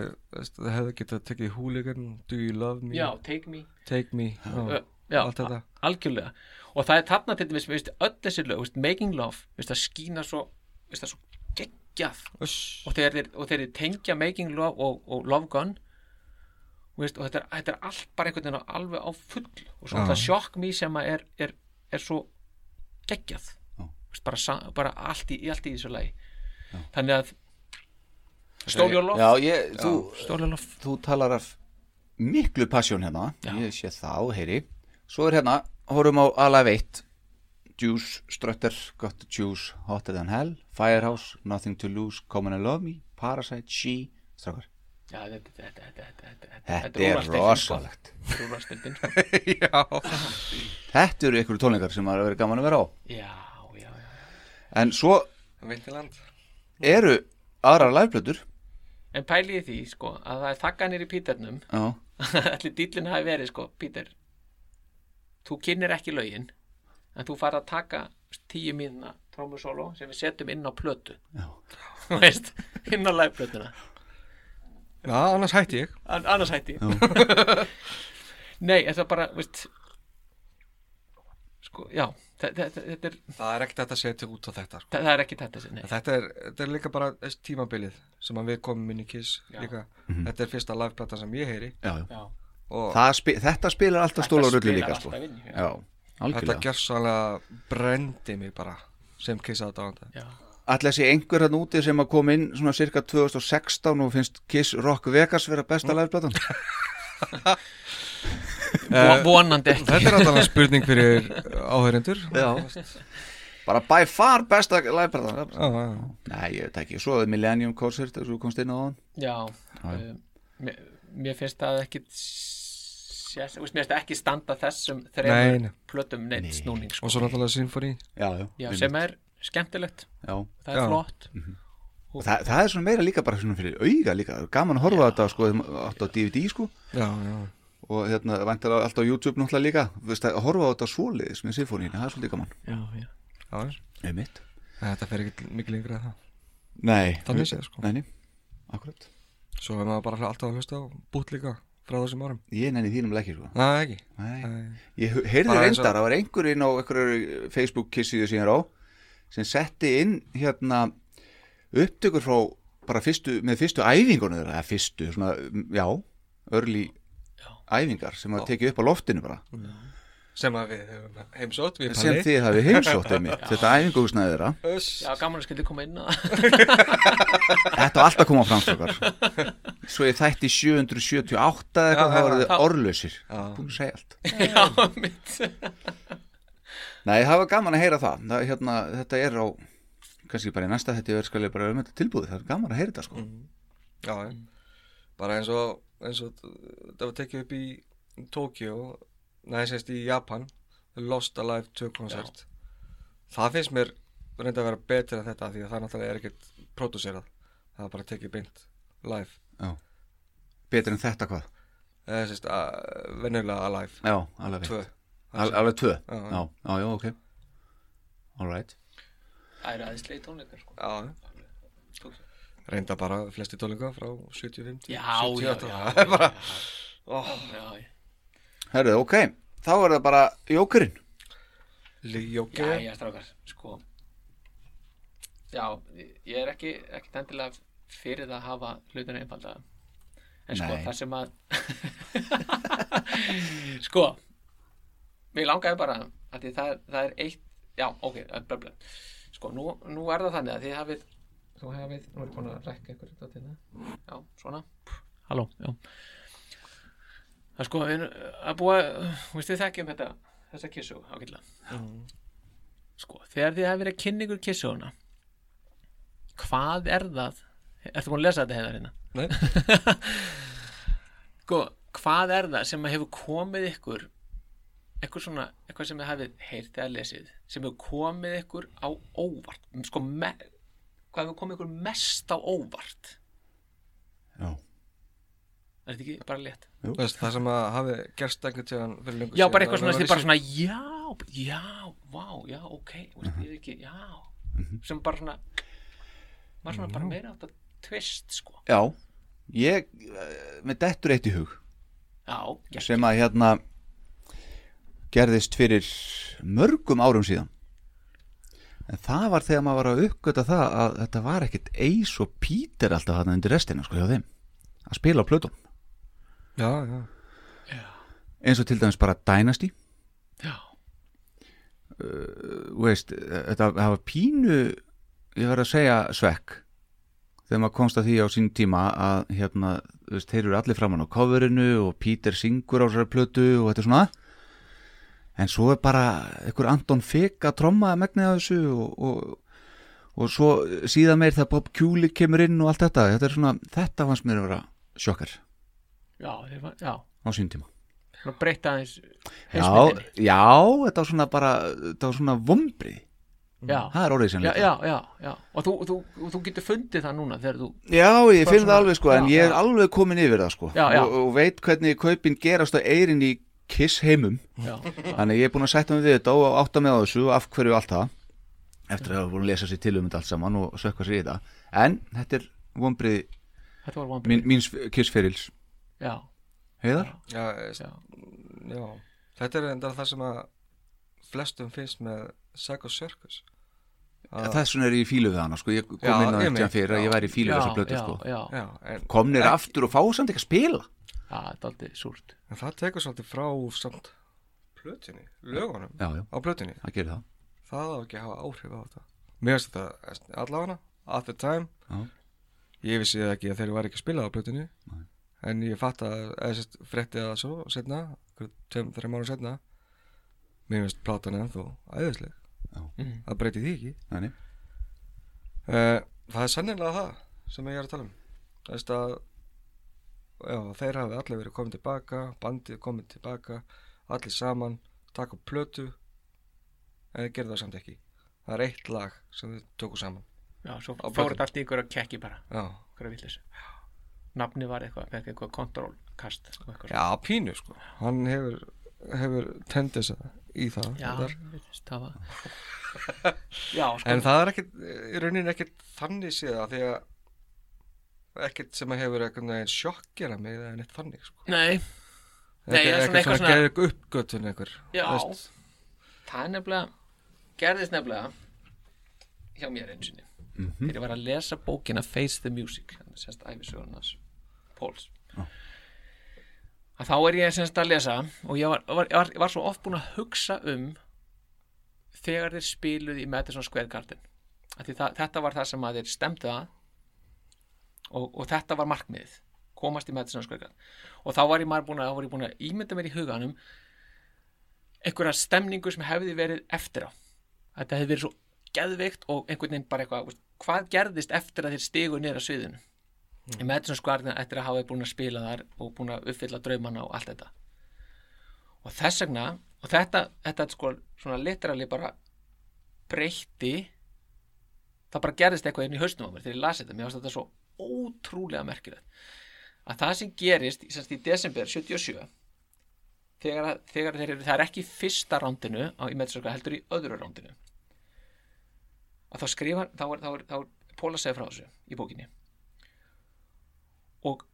það hefði getað tekið Hooligan, Do You Love Me, já, Take Me. Take Me já. uh, já, allt þetta. algjörlega. Og það er þarna til dæmis, öll þessi lög veist, Making Love, veist, það skína svo veist, það svo geggjað. Og þeir, og þeir tengja Making Love og, og Love Gun veist, og þetta er, þetta er allt bara einhvern veginn alveg á full. Og svo Já. það sjokk mér sem að er, er, er svo geggjað. Já. veist, bara, bara allt, í, allt í þessu lagi. Þannig að Ég, þú, þú talar af miklu passion hérna. Já. ég sé það, heyri. Svo er hérna, horfum á Alive 1 Juice, Strutter, Got to Choose Hotter Than Hell, Firehouse Nothing to Lose, Come and Love Me. Parasite, She, strákar. Já, þetta, þetta, þetta, þetta, þetta, þetta er rosalegt. Rúrastildin sko. já, þetta eru ykkur tónleikar sem maður verið gaman að vera á. Já, já, já en svo Vintiland. eru aðrar liveblötur En pæliði því, sko, að það er þakkanir í Píternum. Já, Allir dýllin hafi verið, sko, Píter Þú kynir ekki lögin En þú fara að taka tíu mínuna trómusólo sem við setjum inn á plötu. Veist, inn á liveplötuna. Já, annars hætti ég. An Annars hætti Nei, þetta bara, veist Sko, já Þetta, þetta, þetta, er, Það er ekkert hægt að setja út á þetta sko. það er ekki þetta sem, nei En Þetta er, þetta er líka bara tímabilið sem að við komum inn í Kiss líka. Þetta er fyrsta liveplata sem ég heyri já, já. Já, og Það spi, þetta spilar alltaf stóla og spilar líka sko. alltaf inn í, já. já, þetta algjörlega gjörsanlega brendi mig bara sem Kiss aðdáðanda. já Ætla sé einhver hann úti sem að kom inn svona cirka 2016 og finnst Kiss Rock Vegas vera besta liveplatan Vo- Vonandi ekki Þetta er alltaf spurning fyrir áhörendur. Já Bara by far besta Já, já, já. Nei, ég veit ekki, svo er Millennium Concert þess að þú komst inn á hann Já, Já. uh, mér, mér finnst það ekki veist, mér finnst það ekki standa þessum nei. plötum neitt snúning sko. Og svo náttúrulega. Já, já, Já, einmitt. sem er skemmtilegt já. það er Já. flott Og það, það er svona meira líka bara svona fyrir auga líka Gaman að horfa á þetta sko, átt á DVD sko Já, já. Og hérna, væntalega allt á YouTube náttúrulega líka Vist, Að horfa á þetta svoleiðis með symfóníinu, það er svolítið gaman Já, já já. Einmitt Þetta fer ekki mikið lengra en það. Nei, Þannig séð, sko. Nei, nei, akkurat Svo er maður bara alltaf að hlusta á bút líka frá þessum árum. Ég nenni þínum ekki sko Nei, ekki. Nei. Ég heyrði reyndar, það var einhverjinn á einhverju Facebook kissíðu síðan á sem setti inn hérna upptökur frá bara fyrstu, með fyrstu æfingunum þeirra, eða fyrstu, svona, já, örli æfingar sem að tekið upp á loftinu bara. Sem að við höfum heimsótt, við sem þið hafið heimsótt einmitt, þetta æfinguhúsnaði þeirra. Já, gaman að skildi koma inn þetta var alltaf að koma fram strókar svo ég þætti 778 eða eitthvað, þá já, voru já. þið orðlausir. Búin að segja allt. Já, mitt Nei, það var gaman að heyra það, það hérna, þetta er á kannski bara í næsta þetta er skal ég bara um þetta tilbúið, það er gaman að heyra þetta sko. Já, já. bara eins og, eins og það var tekið upp í Tokyo, næði sérst í Japan, Lost Alive 2 koncert. Það finnst mér reynda að vera betur en þetta því að það náttúrulega er ekkert pródúserað. Það er bara tekið beint live. betur en þetta hvað? Eða sérst, að, venjulega Alive. Já, alveg 2. Al, Alveg tvö? Já, Já, já, já, ok. Alright Það eru aðeinslegi tónleikar sko. Já, reynda bara flesti tólinga frá 75 til Já, já, 78. já, já, já. Herðu, ok, þá er það bara jókurinn Líjóki. Já, já, strákar, sko Já, ég er ekki ekki endilega fyrir það að hafa hlutinu einfalda en sko, Nei. það sem að sko mér langaði bara að því það, það er eitt já, ok, blöblö sko, nú, nú er það þannig að þið hafið þú hafið, nú er ég búin að rekka ykkur þetta til það, já, svona. Halló, já. Það er sko, við erum að búa þú veist þið þekkjum þetta þessa kissu ágætlega. Sko, þegar þið hafið verið að kynna ykkur kissuguna hvað er það? Ertu búin að lesa þetta hefðar hérna? Nei, sko, hvað er það sem hefur komið ykkur eitthvað svona, eitthvað sem þið hafið heyrt eða lesið, sem hefur komið ykkur á óvart? Sko, me, hvað hefur komið ykkur mest á óvart? Já, er þetta ekki bara létt? Veist, það sem að hafi gerst lengur já, síðan, bara eitthvað svona, bara svona já, já, vá, já, ok veist, ég ekki, já. Sem bara svona var svona bara meira átt að twist, sko. Já. Ég, eh, með dettur eitt í hug. Já, sem að hérna gerðist fyrir mörgum árum síðan en það var þegar maður var að uppgöta það að þetta var ekkit Ace og Peter alltaf hann undir restina sko hjá þeim. Að spila á plötum Já, já. Eins og til dæmis bara Dynasty. Já, þú veist, þetta hafa pínu ég verð að segja svekk. Þegar maður komst að því á sín tíma að hérna, þú veist, þeir eru allir framann á coverinu og Peter syngur á sér plötu og þetta er svona en svo er bara einhver Anton Fick að tromma að megna þessu og, og, og svo síðan meir þegar Bob Kulik kemur inn og allt þetta. Þetta svona, þetta fannst mér að vera sjokkar já, já. á sín tíma. Breyta aðeins já, já, þetta var svona bara þetta var svona vombrið. Já, það er orðið já. og þú, þú, þú getur fundið það núna þú Já, ég finn það alveg sko, en já, ég er alveg komin yfir það sko. Já, já. Og, og veit hvernig kaupin gerast á eirin í Kiss heimum. Já, Þannig ég er búin að setja mig við þetta og átta mig á þessu og af hverju allt það Eftir að hafa búin að lesa sér til um þetta allt saman og sökka sér í þetta. En þetta er vonbrið þetta var vonbrigði. mín, míns Kiss ferils. Já, Heiðar? Já, já, já. Þetta er enda það sem að flestum finnst með Psycho Circus. Að, Þess vegna er ég í fílu við hana sko. Ég kom Já, inn á þetta fyrir að ég væri í fílu við þessa já, blötu já, sko. Komnir aftur og fá samt ekki að spila þetta er aldrei súrt. En það tekur svolítið frá samt plötunni, lögunum Já, já, á plötunni. Það gerir það. Það á ekki að hafa áhrif á þetta. Mér finnst þetta allavega at the time. Já. ég vissi það ekki að þeir var ekki að spila á plötunni. Nei. en ég fatt að eða sérst frétti það svo setna tveim, þreim árum setna mér finnst platan ennþá æðisleg. Mhm. það breyti því ekki. Nei, nei. uh, það er sannilega það sem ég er að tala um. Það veist að já, þeir hafi allir verið komið tilbaka bandið komið tilbaka allir saman, taka upp plötu. En þeir gerðu það samt ekki. Það er eitt lag sem þeir tóku saman. Já, svo fór þetta allt í ykkur að kekki bara. Ykkur að villis nafni var eitthvað, eitthvað eitthvað já pínu sko. Hann hefur, hefur tendis í það já, virðist hafa já, sko. En það er ekkit í rauninni ekkit þannig séð að því að ekkit sem að hefur eitthvað sjokkera mig eða neitt þannig sko. nei, er svona eitthvað eitthvað svona geðið uppgötun einhver Já. veist. það er nefnilega gerðist nefnilega hjá mér einu sinni. Þegar ég var að lesa bókina Face the Music sérst æfisögun hans Póls að þá er ég semst að lesa og ég var, var, var, var svo oft búin að hugsa um þegar þeir spiluð í Madison Square Garden. Það, þetta var það sem að þeir stemdu að og, og þetta var markmiðið komast í Garden. Og þá var ég maður búin að, þá var ég búin að ímynda mér í huganum einhverja stemningu sem hefði verið eftir á. Þetta hefði verið svo geðveikt og einhvern veginn bara eitthvað hvað gerðist eftir að þeir stigu niður að sviðinu? Í Madison Square Garden eftir að hafa búin að spila þar og búin að uppfylla draumana og allt þetta. Og þess vegna og þetta, þetta sko svona literally bara breytti það bara gerðist eitthvað inn í haustum á mér þegar ég lasi þetta, mér varst þetta svo ótrúlega merkilegt. Að það sem gerist í desember 77 þegar, þegar þeir eru, það er ekki fyrsta rándinu á, í meðsöka heldur í öðru rándinu. Að þá skrifa þá er, er, er Póla segja frá þessu í bókinni. Og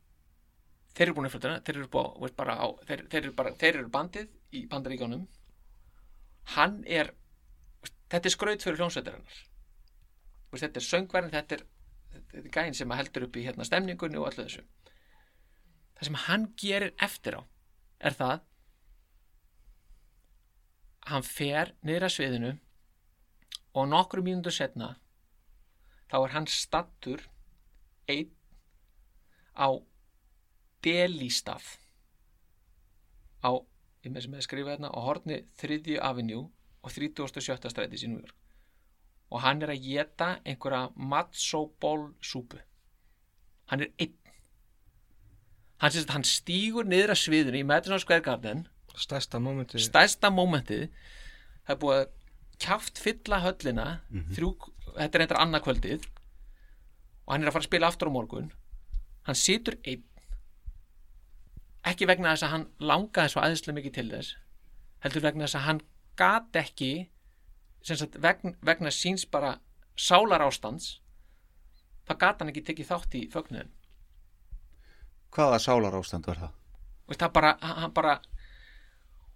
þeir eru búin að flytja þeir þeir, þeir, þeir eru bandið í bandaríkjónum hann er þetta er skraut fyrir hljónsveitarinnar veist, þetta er söngverðin þetta er, þetta er gæinn sem heldur upp í hérna, stemningunni og öllu þessu það sem hann gerir eftir á er það hann fer niður að sviðinu og nokkru mínútur setna þá er hann stattur einn á Delistaf á, ég með sem hefði skrifað hérna á horni 3. Avenue og 37. strætis í York og hann er að geta einhverja matzoból súpu hann er einn. Hann, sést, hann stígur niður að sviðinu í Madison Square Garden. Stærsta mómenti stærsta mómentið. Það er búið að kjaft fylla höllina þrjú, þetta er eitthvað annað kvöldið. Og hann er að fara að spila aftur á morgun. Hann situr einn. Ekki vegna þess að hann langaði svo aðeinslega mikið til þess heldur vegna þess að hann gat ekki sagt, vegna, vegna síns bara sálar ástands þá gat hann ekki tekið þátt í fögnuðin Hvaða sálarástand var það? Veist, það bara, hann bara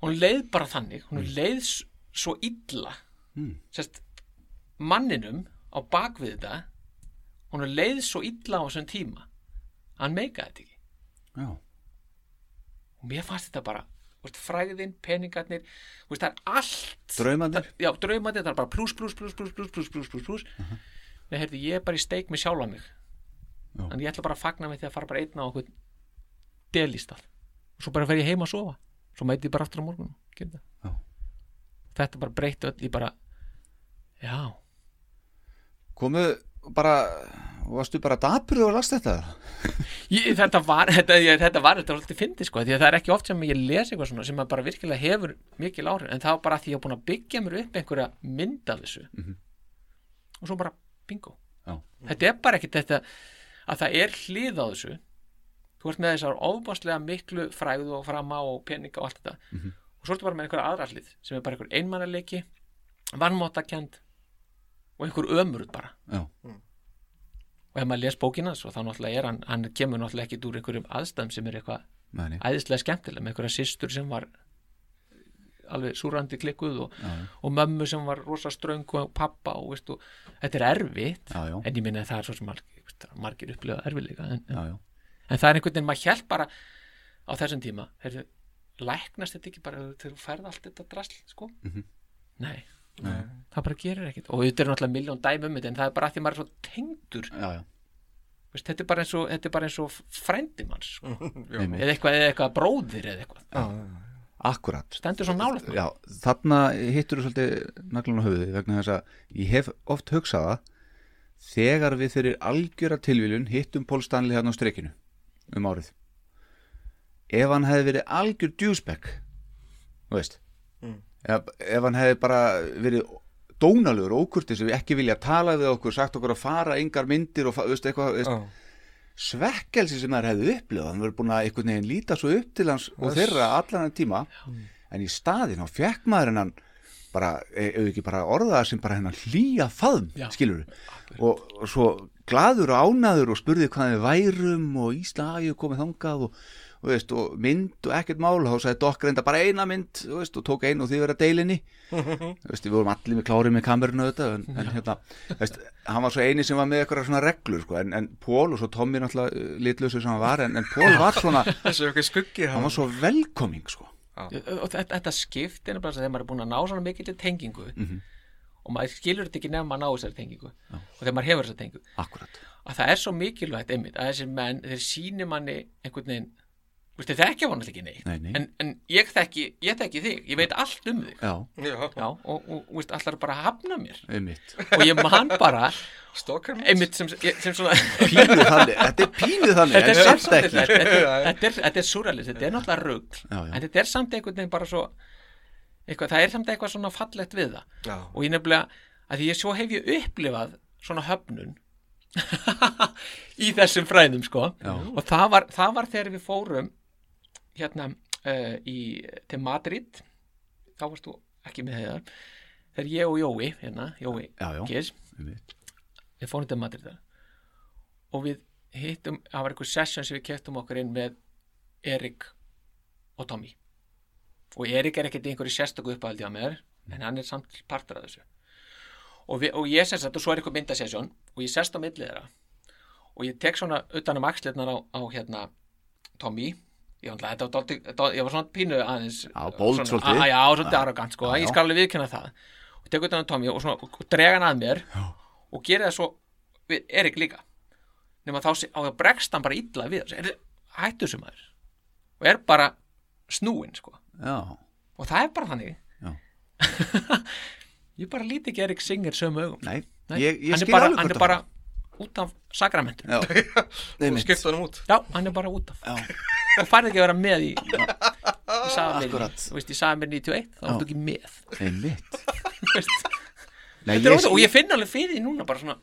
hún leið bara þannig hún leið s- svo illa. Mm. sérst manninum á bakvið þetta hún leið svo illa á þessum tíma. Hann meikaði þetta ekki. Já, og mér fannst þetta bara fræðin, peningarnir það er allt. Draumandir, já, draumandir það er bara pluss, pluss, plus, pluss, plus, pluss, pluss, pluss, pluss uh -huh. en herði, ég er bara í steik með sjálfa mig. Já. en ég ætla bara að fagna mig því að fara bara einna á okkur delistall og svo bara fer ég heima að sofa. Svo mæti ég bara aftur á morgunum þetta bara breyti öll í bara já. Komuð bara varstu bara dapur og last þetta? Ég, þetta var þetta, ég, þetta var þetta svolítið fyndi sko því að það er ekki oft sem ég les eitthvað svona sem bara virkilega hefur mikil áhrif en það var bara því að ég var búin að byggja mér upp einhverja mynd af þessu. Og svo bara bingo. Já. þetta er bara ekkit þetta að það er hlið á þessu. Þú ert með þessar ofbáslega miklu fræðu og frama og peninga og allt þetta. Og svo ertu bara með einhverja aðra hlið sem er bara einhver einmannaleiki vannmáttakend og einhver ömurð bara. Já, og ef maður les bókina svo þá náttúrulega er hann, hann kemur náttúrulega ekki úr einhverjum aðstæðum sem er eitthvað æðislega skemmtilega með einhverja systur sem var alveg súrandi klikkuð og, og mömmu sem var rosa ströng og pappa og, veist, og þetta er erfitt já, já, en ég minna að það er svo sem margir, margir upplifa erfiðleika en, já, en, já. en það er einhvern veginn, maður hjælt bara á þessum tíma, heyrðu, læknast þetta ekki bara þegar þú færð allt þetta drasl sko? Mhm. nei, það bara gerir ekkit og þetta er náttúrulega miljón um þetta en það er bara að því maður er svo tengdur. Já, já. veist, þetta er bara eins og, þetta er bara eins og frændi manns sko. Eða eitthvað, eða eitthvað bróðir eða eitthvað. Akkurat. Stendur svo nálægt mann. já, þarna hittur þú svolítið naglan á höfuði vegna þess að ég hef oft hugsað það þegar við fyrir algjöra tilviljun hittum Pól Stanley hérna á streikinu um árið. Ef hann hefði verið algjör djúsbekk þú veist ef, ef hann hefði bara verið dónalegur og ókurtis ef ekki vilja tala við okkur, sagt okkur að fara yngar myndir og veist, eitthvað, veist, Já. svekkelsi sem þær hefði upplifað hann verið búin að einhvern veginn líta svo upp til hans og þeirra allan en tíma en í staðin á fekk maður hennan bara, e- ef ekki bara orðaða sem bara hennan hlýja faðm, Já. skilur og, og svo gladur og ánaður og spurði hvað við værum og Íslagi komið þangað og, veist, og mynd og ekkert mál þá sagði Dokk reynda bara eina mynd veist, og tók einu og því verið að deilinni. Veist, við vorum allir með klárið með kameruna auðvitað en, en hérna, hann var svo eini sem var með eitthvað svona reglur sko, en, en Pól og svo Tommy náttúrulega litlausur sem hann var en, en Pól var svona, hann var svo velkoming sko. og þetta, þetta skipt er bara þegar maður er búin að ná svona mikil tengingu og maður skilur þetta ekki nefn að ná þessari tengingu og þegar maður hefur þessari tengingu. Akkurat, að það er svo mikilvægt einmitt að þessir menn, þeir síni manni einhvern veginn Vist, þeir þekkja hann ekki neitt. Nei, nei. En, en ég þekki, ég þekki þig, ég veit allt um þig. Já, Já, Já, og, og, veist, allar bara hafna mér? Einmitt. Og ég man bara stokkar einmitt sem, sem svona pínu þannig, þetta er pínu þannig þetta er en samt ekki. þetta er- þetta er- þetta er er náttúrulega já. en þetta er samt einhvern veginn bara svo eitthvað, það er samt eitthvað svona fallegt við það. Já. og ég nefnilega, að því ég svo hef ég upplifað svona höfnun í þessum fræðum sko. Já. og það var, það var þegar við fórum hérna uh, í, til Madrid þá varst þú ekki með heiðar. Þegar ég og Jói hérna, Jói Já, já. Einmitt. við fórum til Madrid og við hittum, það var einhver session sem við keftum okkur inn með Erik og Tommy. Og Erik er ekkert einhverju sérstöku uppáhaldi á mér en hann er samt partur af þessu. Og, við, og ég sest þetta og svo er einhver myndasesjón og ég sest á millið þeirra. Og ég tek svona utan um axlirnar á, á hérna Tommy ég, var, þetta þetta var, ég var svona pínu aðeins bold svona, svolítið. að, já, svolítið arrogant sko, ég skal alveg viðkynna það. Og tek utan um Tommy og, svona, og, drega hann að mér já. og gera það svo við Erik líka. Nema þá sé- á það bregst hann bara illa við þessu, er, hættu sem maður og er bara snúinn sko. Já, og það er bara þannig. Ég bara líti ekki Erik Singer sömu augum. Nei, Nei, ég, ég hann er bara, hann er bara. Út af sakramentu já, og skipta hann út. Já, hann er bara út af. Já. og færði ekki að vera með í í mér 91 þá Já. ertu ekki með. Nei, Þetta er ég, og ég finn alveg fyrir því núna bara svona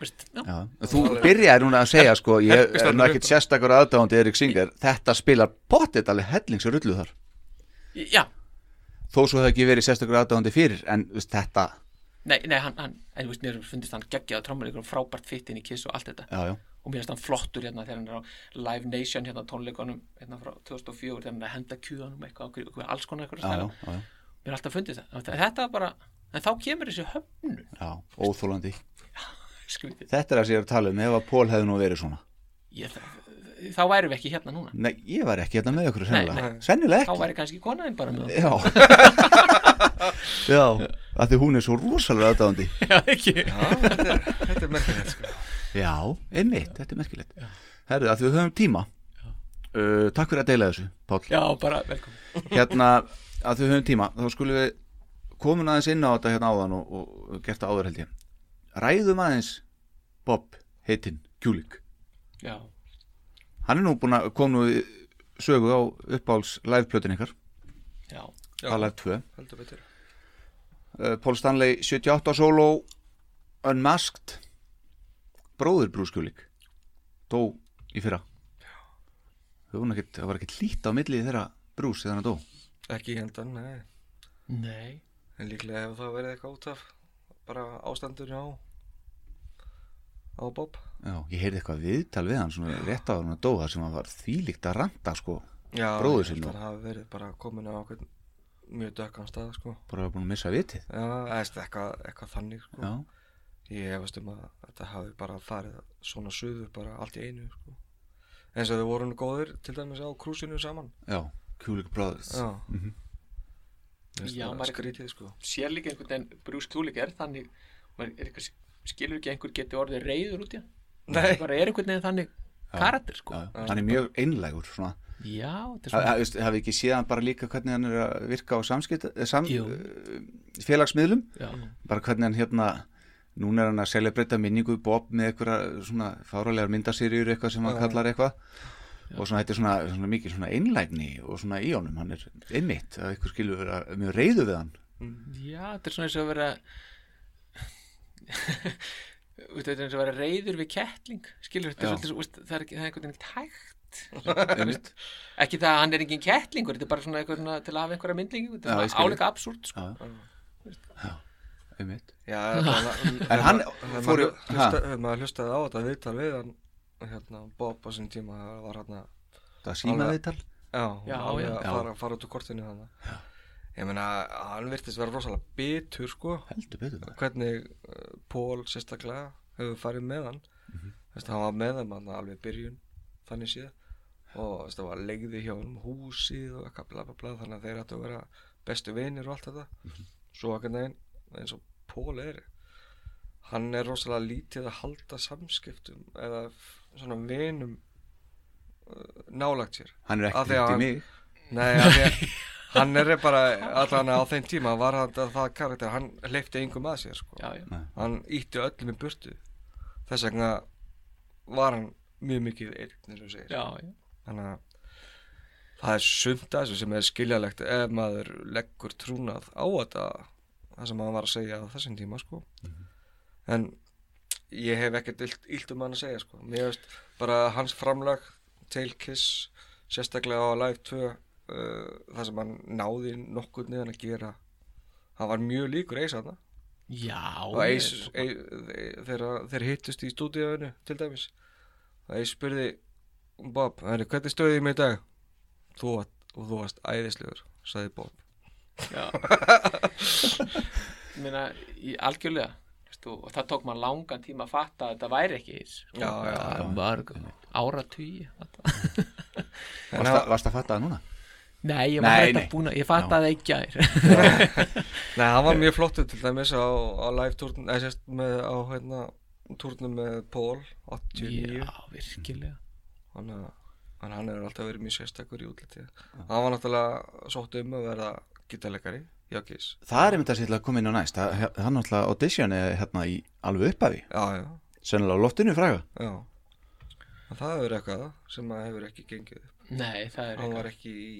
veist, já, Já, þú byrjaði núna að segja sko, ég er nú ekkert sérstakur aðdáðandi Erik Singer, þetta spilar pottet alveg hellingsrullu þar. Já, þó svo hefði ekki verið sérstakur aðdáðandi fyrir en þetta, nei, nei hann, hann en þú veist, mér fundist hann geggjað trómmuleikur og frábært fitt inn í kiss og allt þetta. Já, já, og mér finnst hann flottur hérna þegar hann er á Live Nation hérna á tónleikunum hérna frá 2004 þegar hann er að henda kjúðanum eitthvað, eitthvað alls konar eitthvað mér er alltaf fundið það. Þetta var bara, en þá kemur þessi höfnun. Já, óþólandi Þetta er að sér að tala um ef að Pól hefði nú verið svona. Ég, þá værum við ekki hérna núna. Nei, ég var ekki hérna með ykkur sennilega. nei. Sennilega þá ekki. væri kannski konaðin bara með Já. Já, að því hún er svo rosalega aðdáðandi já, ekki. Já, þetta er, þetta er merkilegt sko. Já, einmitt, þetta er merkilegt. Herðu, að því við höfum tíma uh, Takk fyrir að deila þessu, Pál já, bara velkom Hérna, að því við höfum tíma þá skulum við komin aðeins inn á þetta hérna áðan og, og gert það áður held ég. Ræðum aðeins Bob heitinn Kjúlik já, Hann er nú búin að koma sögu á uppáhalds liveplötin ykkar. Já, Já, Það live 2 heldur betur. Uh, Paul Stanley 78 solo Unmasked bróðir Bruce Kulik dó í fyrra. Það var ekkert, það var ekkert lít á milli þeirra Bruce þegar hann dó. Ekki hendan, nei. Nei. En líklega hefur það verið eitthvað út af bara ástandur á á Bob Já, ég heyrði eitthvað viðtal við hann svona rétt á hann að dó þar sem hann var þvílíkt að ranta sko, Já, Bróður ég held sinn að hann hafi verið bara komin á okkur mjög dökkan stað sko. Bara búin að missa vitið. Já, eða eitthvað, eitthvað þannig sko. Já, Ég hefast um að þetta hafi bara farið svona suðu bara allt í einu sko. eins og þau voru nú góðir til dæmis á krúsinu saman. Já, Kulik Brothers Já. Mhm. Mér finnst Já, það maður- skrítið sko. sér líka einhvern veginn Bruce Kulik er þannig maður er eitthvað, skilur ekki að einhver geti orðið reyður út í hann Nei, bara er einhvern veginn þannig karakter sko. hann er mjög einlægur svona. Já, þetta er Ha- svona ha- veist, hafi ekki séð hann bara líka hvernig hann er að virka á samskipt, eh, sam, eh, félagsmiðlum? Já, bara hvernig hann hérna núna er hann að selja breyta minningu Bob með eitthvað svona fáralegar myndasýrjur eitthvað sem hann kallar eitthvað. Og svona þetta er svona, svona mikið svona einlægni og svona í honum, hann er einmitt að eitthvað skilur vera mjög reyðu við hann. Já, þetta er svona eins og vera þetta er eins og að vera reyður við kettling skilur þetta Já. er svolítið, það er er einhvern veginn ekki hægt einmitt, ekki það að hann er engin kettlingur þetta er bara svona einhvern veginn til að hafa einhverja myndlingu þetta Já, er áleika absúrt sko. já, já, einmitt. Já, En hann Hefur fór- maður, maður hlustaði á þetta viðtal við hann hérna, Bob á sinni tíma var hérna það símaði tal Já, Já, já. fara, fara út úr kortinu þannig Ég meina, hann virtist vera rosalega bitur sko heldur betur hvernig uh, Pól sérstaklega hefur farið með hann mm. -hmm. hann var með hann alveg byrjun þannig séð og það var legði hjá hann húsið og eitthvað bla bla bla þannig að þeir ættu að vera bestu vinir og allt þetta Mhm. svo ekkert neginn eins og Pól er hann er rosalega lítið að halda samskiptum eða svona vinum uh, nálagt sér hann er að hitt í mig Nei, af því að hann er bara allan á þeim tíma var hann það karakter, hann hleypti engum að sér sko. já, já, hann ítti öllum í burtu þess vegna var hann mjög mikið einn eins og þú segir já, já. þannig að það er sumt að þessu sem er skiljalegt ef maður leggur trúnað á þetta það sem hann var að segja á þessum tíma sko. en ég hef ekkert illt um hann að segja sko. mér veist bara hans framlag til Kiss sérstaklega á Live 2 uh, það sem hann náði nokkur niðan að gera. Hann var mjög líkur eis já og eis, eis þegar þeir hittust í stúdíóinu til dæmis. Eis spurði Bob, "Herri, hvernig stöðið ég mig í dag? Þú, varst- og þú varst æðislegur sagði Bob. Já. Ég meina, í algjörlega. Veistu, og það tók maður langan tíma að fatta að þetta væri ekki eins Já, já, það var áratugi En varst, að, varst að fatta það núna? Nei, ég var Nei, hægt að búna ég fattaði það ekki gær. Nei, hann var mjög flottur til dæmis á, á live turnum eða sérst með á hérna turnum með Paul 89 Já, virkilega. Hann, hann, hann er alltaf verið mjög sérstakur í útliti hann var náttúrulega sótt um að verða gítarleikari hjá Kiss það er einmitt að sérlega koma inn á næst. Það- hann náttúrulega auditioni hérna í alveg upphafi Já, já, sennilega á loftinu fræga já. En það hefur eitthvað sem að hefur ekki gengið upp. Nei, það er hann eitthvað. var ekki í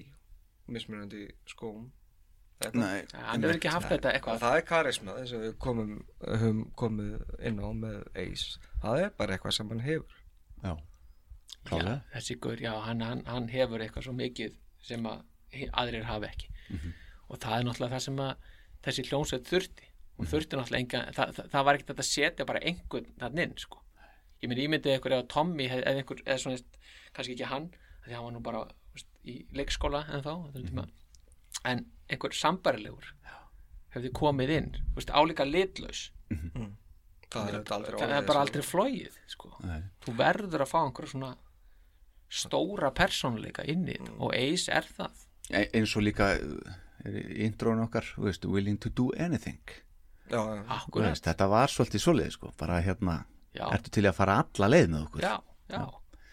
mismunandi skóm. Eitthvað. Nei, Hann hefur ekki haft þetta En eitthvað. Það er karisma þess að við komum, höfum komið inn á með Ace. Það er bara eitthvað sem hann hefur. Já, já, klálega Þessi gaur, já, hann, hann, hann hefur eitthvað svo mikið sem að aðrir hafa ekki. Og það er náttúrulega það sem að þessi hljónsveit þurfti. Og þurfti náttúrulega enga það, það, það var ekkert að setja bara einhvern þann inn sko. ég minn ímyndið ykkur ef að Tommy eða einhver, eða svona kannski ekki hann því hann var nú bara í leikskóla en þá mm en einhver sambarilegur hefði komið inn veist, álíka litlaus. Það er þetta aldrei það er orðið bara aldrei flóið sko. Þú verður að fá einhverja svona stóra persónuleika inn í þetta og Ace er það. E- eins og líka uh, er í intrón okkar veist, willing to do anything. Já, veist, þetta var svolítið svoleið sko. bara hérna, Já. ertu til í að fara alla leið með okkur? Já, já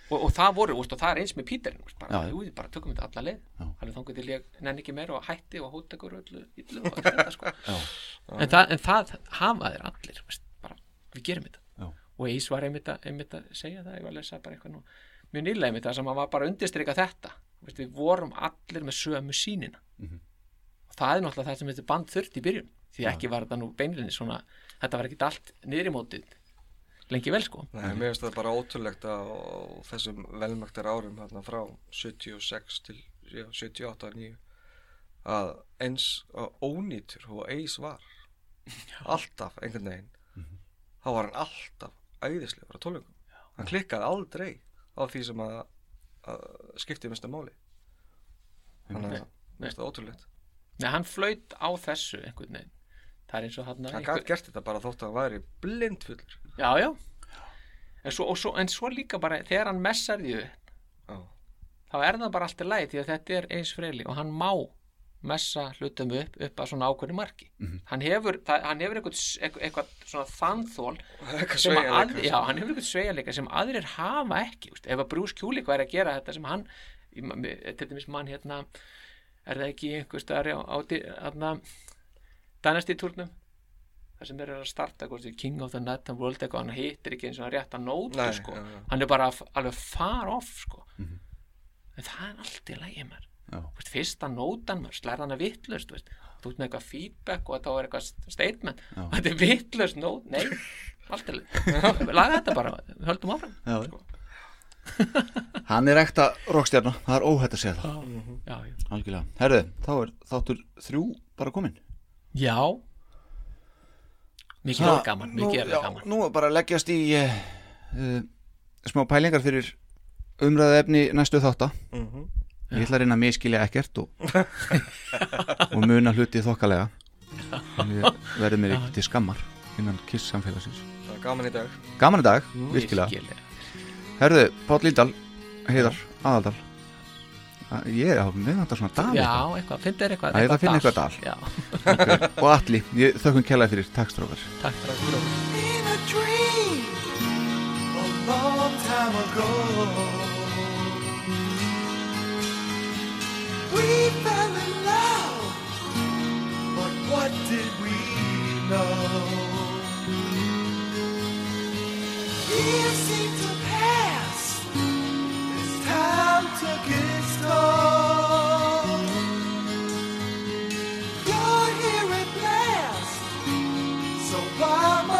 Og, og það voru, veist, og það er eins með Píterinn veist, bara, Já. jú, við bara tökum þetta alla leið Já. alveg þangur til ég nenni ekki meira og hætti og hóta ykkur öllu illu og þetta sko en það, en það hafa þeir allir veist, bara, við gerum þetta Já. og Ace var einmitt að, einmitt að segja það ég var að lesa bara eitthvað nú mjög nýlega einmitt það sem hann var bara að undirstrika þetta veist, við vorum allir með sömu sínina Mhm. og það er náttúrulega það sem þetta band þurft í byrjun því ekki var þetta nú beinlinni svona þetta var ekki allt niður í mótið lengi vel sko. Nei, mér finnst það bara ótrúlegt að þessum velmæktar árum hérna frá 76 til já, 78 9 að eins að ónýtur og eis var alltaf einhvern veginn þá var hann alltaf æðislegur á tólingum hann klikkaði aldrei á því sem að, að skipti mestu máli. Þannig að mér finnst það ótrúlegt. Nei, hann flaut á þessu einhvern veginn það er eins og hann hann gæti gert þetta bara þótt að hann væri blindfullur. Já, já. En svo, og svo, en svo líka bara þegar hann messar því upp já, þá er það bara allt í lagi því að þetta er eins freyli og hann má messa hlutum upp upp að svona ákveðni marki. Hann hefur, það, hann hefur eitthvað, eitthvað, svona þanþól að já, hann hefur eitthvað sveigjarleika sem aðrir hafa ekki veist. ef að Bruce Kulik væri að gera þetta sem hann til dæmis mann hérna er það ekki einhver staðar á, á di- hérna Dynasty turnum þar sem þeir eru að starta þið King of the Night and World eitthvað, hann hittir ekki eins og hann rétt að nótu Nei, sko. já, já. hann er bara alveg far off sko. en það er allt í lægi mér veist, fyrsta nótan maður slær hann að vittlust þú ert með eitthvað feedback og þetta var eitthvað st- statement Já. þetta er vittlust nót, nei allt er laga þetta bara höldum áfram Já. sko. hann er ekta rockstjarnar, það er óhætt að segja það já, já. algjörlega, herðu, þá er þáttur þrjú bara komin já. Mikið er það gaman mikið er það gaman. nú bara leggjast í uh, uh, smá pælingar fyrir umræðu efni næstu þátta. Ég ætla að reyna að miskilja ekkert og, og muna hluti þokkalega. Verði mér ekki til skammar innan kiss samfélagsins. Það er gaman í dag. Gaman í dag, virkilega Virkilega. herðu, Páll Líndal, Heiðar, Aðaldal. Að- ég er á þetta svona dal já, eitthvað. eitthvað, finn þér eitthvað það finn eitthvað dal. já, okay. og Atli, ég þökkum kjallaði fyrir takk long time ago, we fell in love, but what did we know? It seemed to so Obama.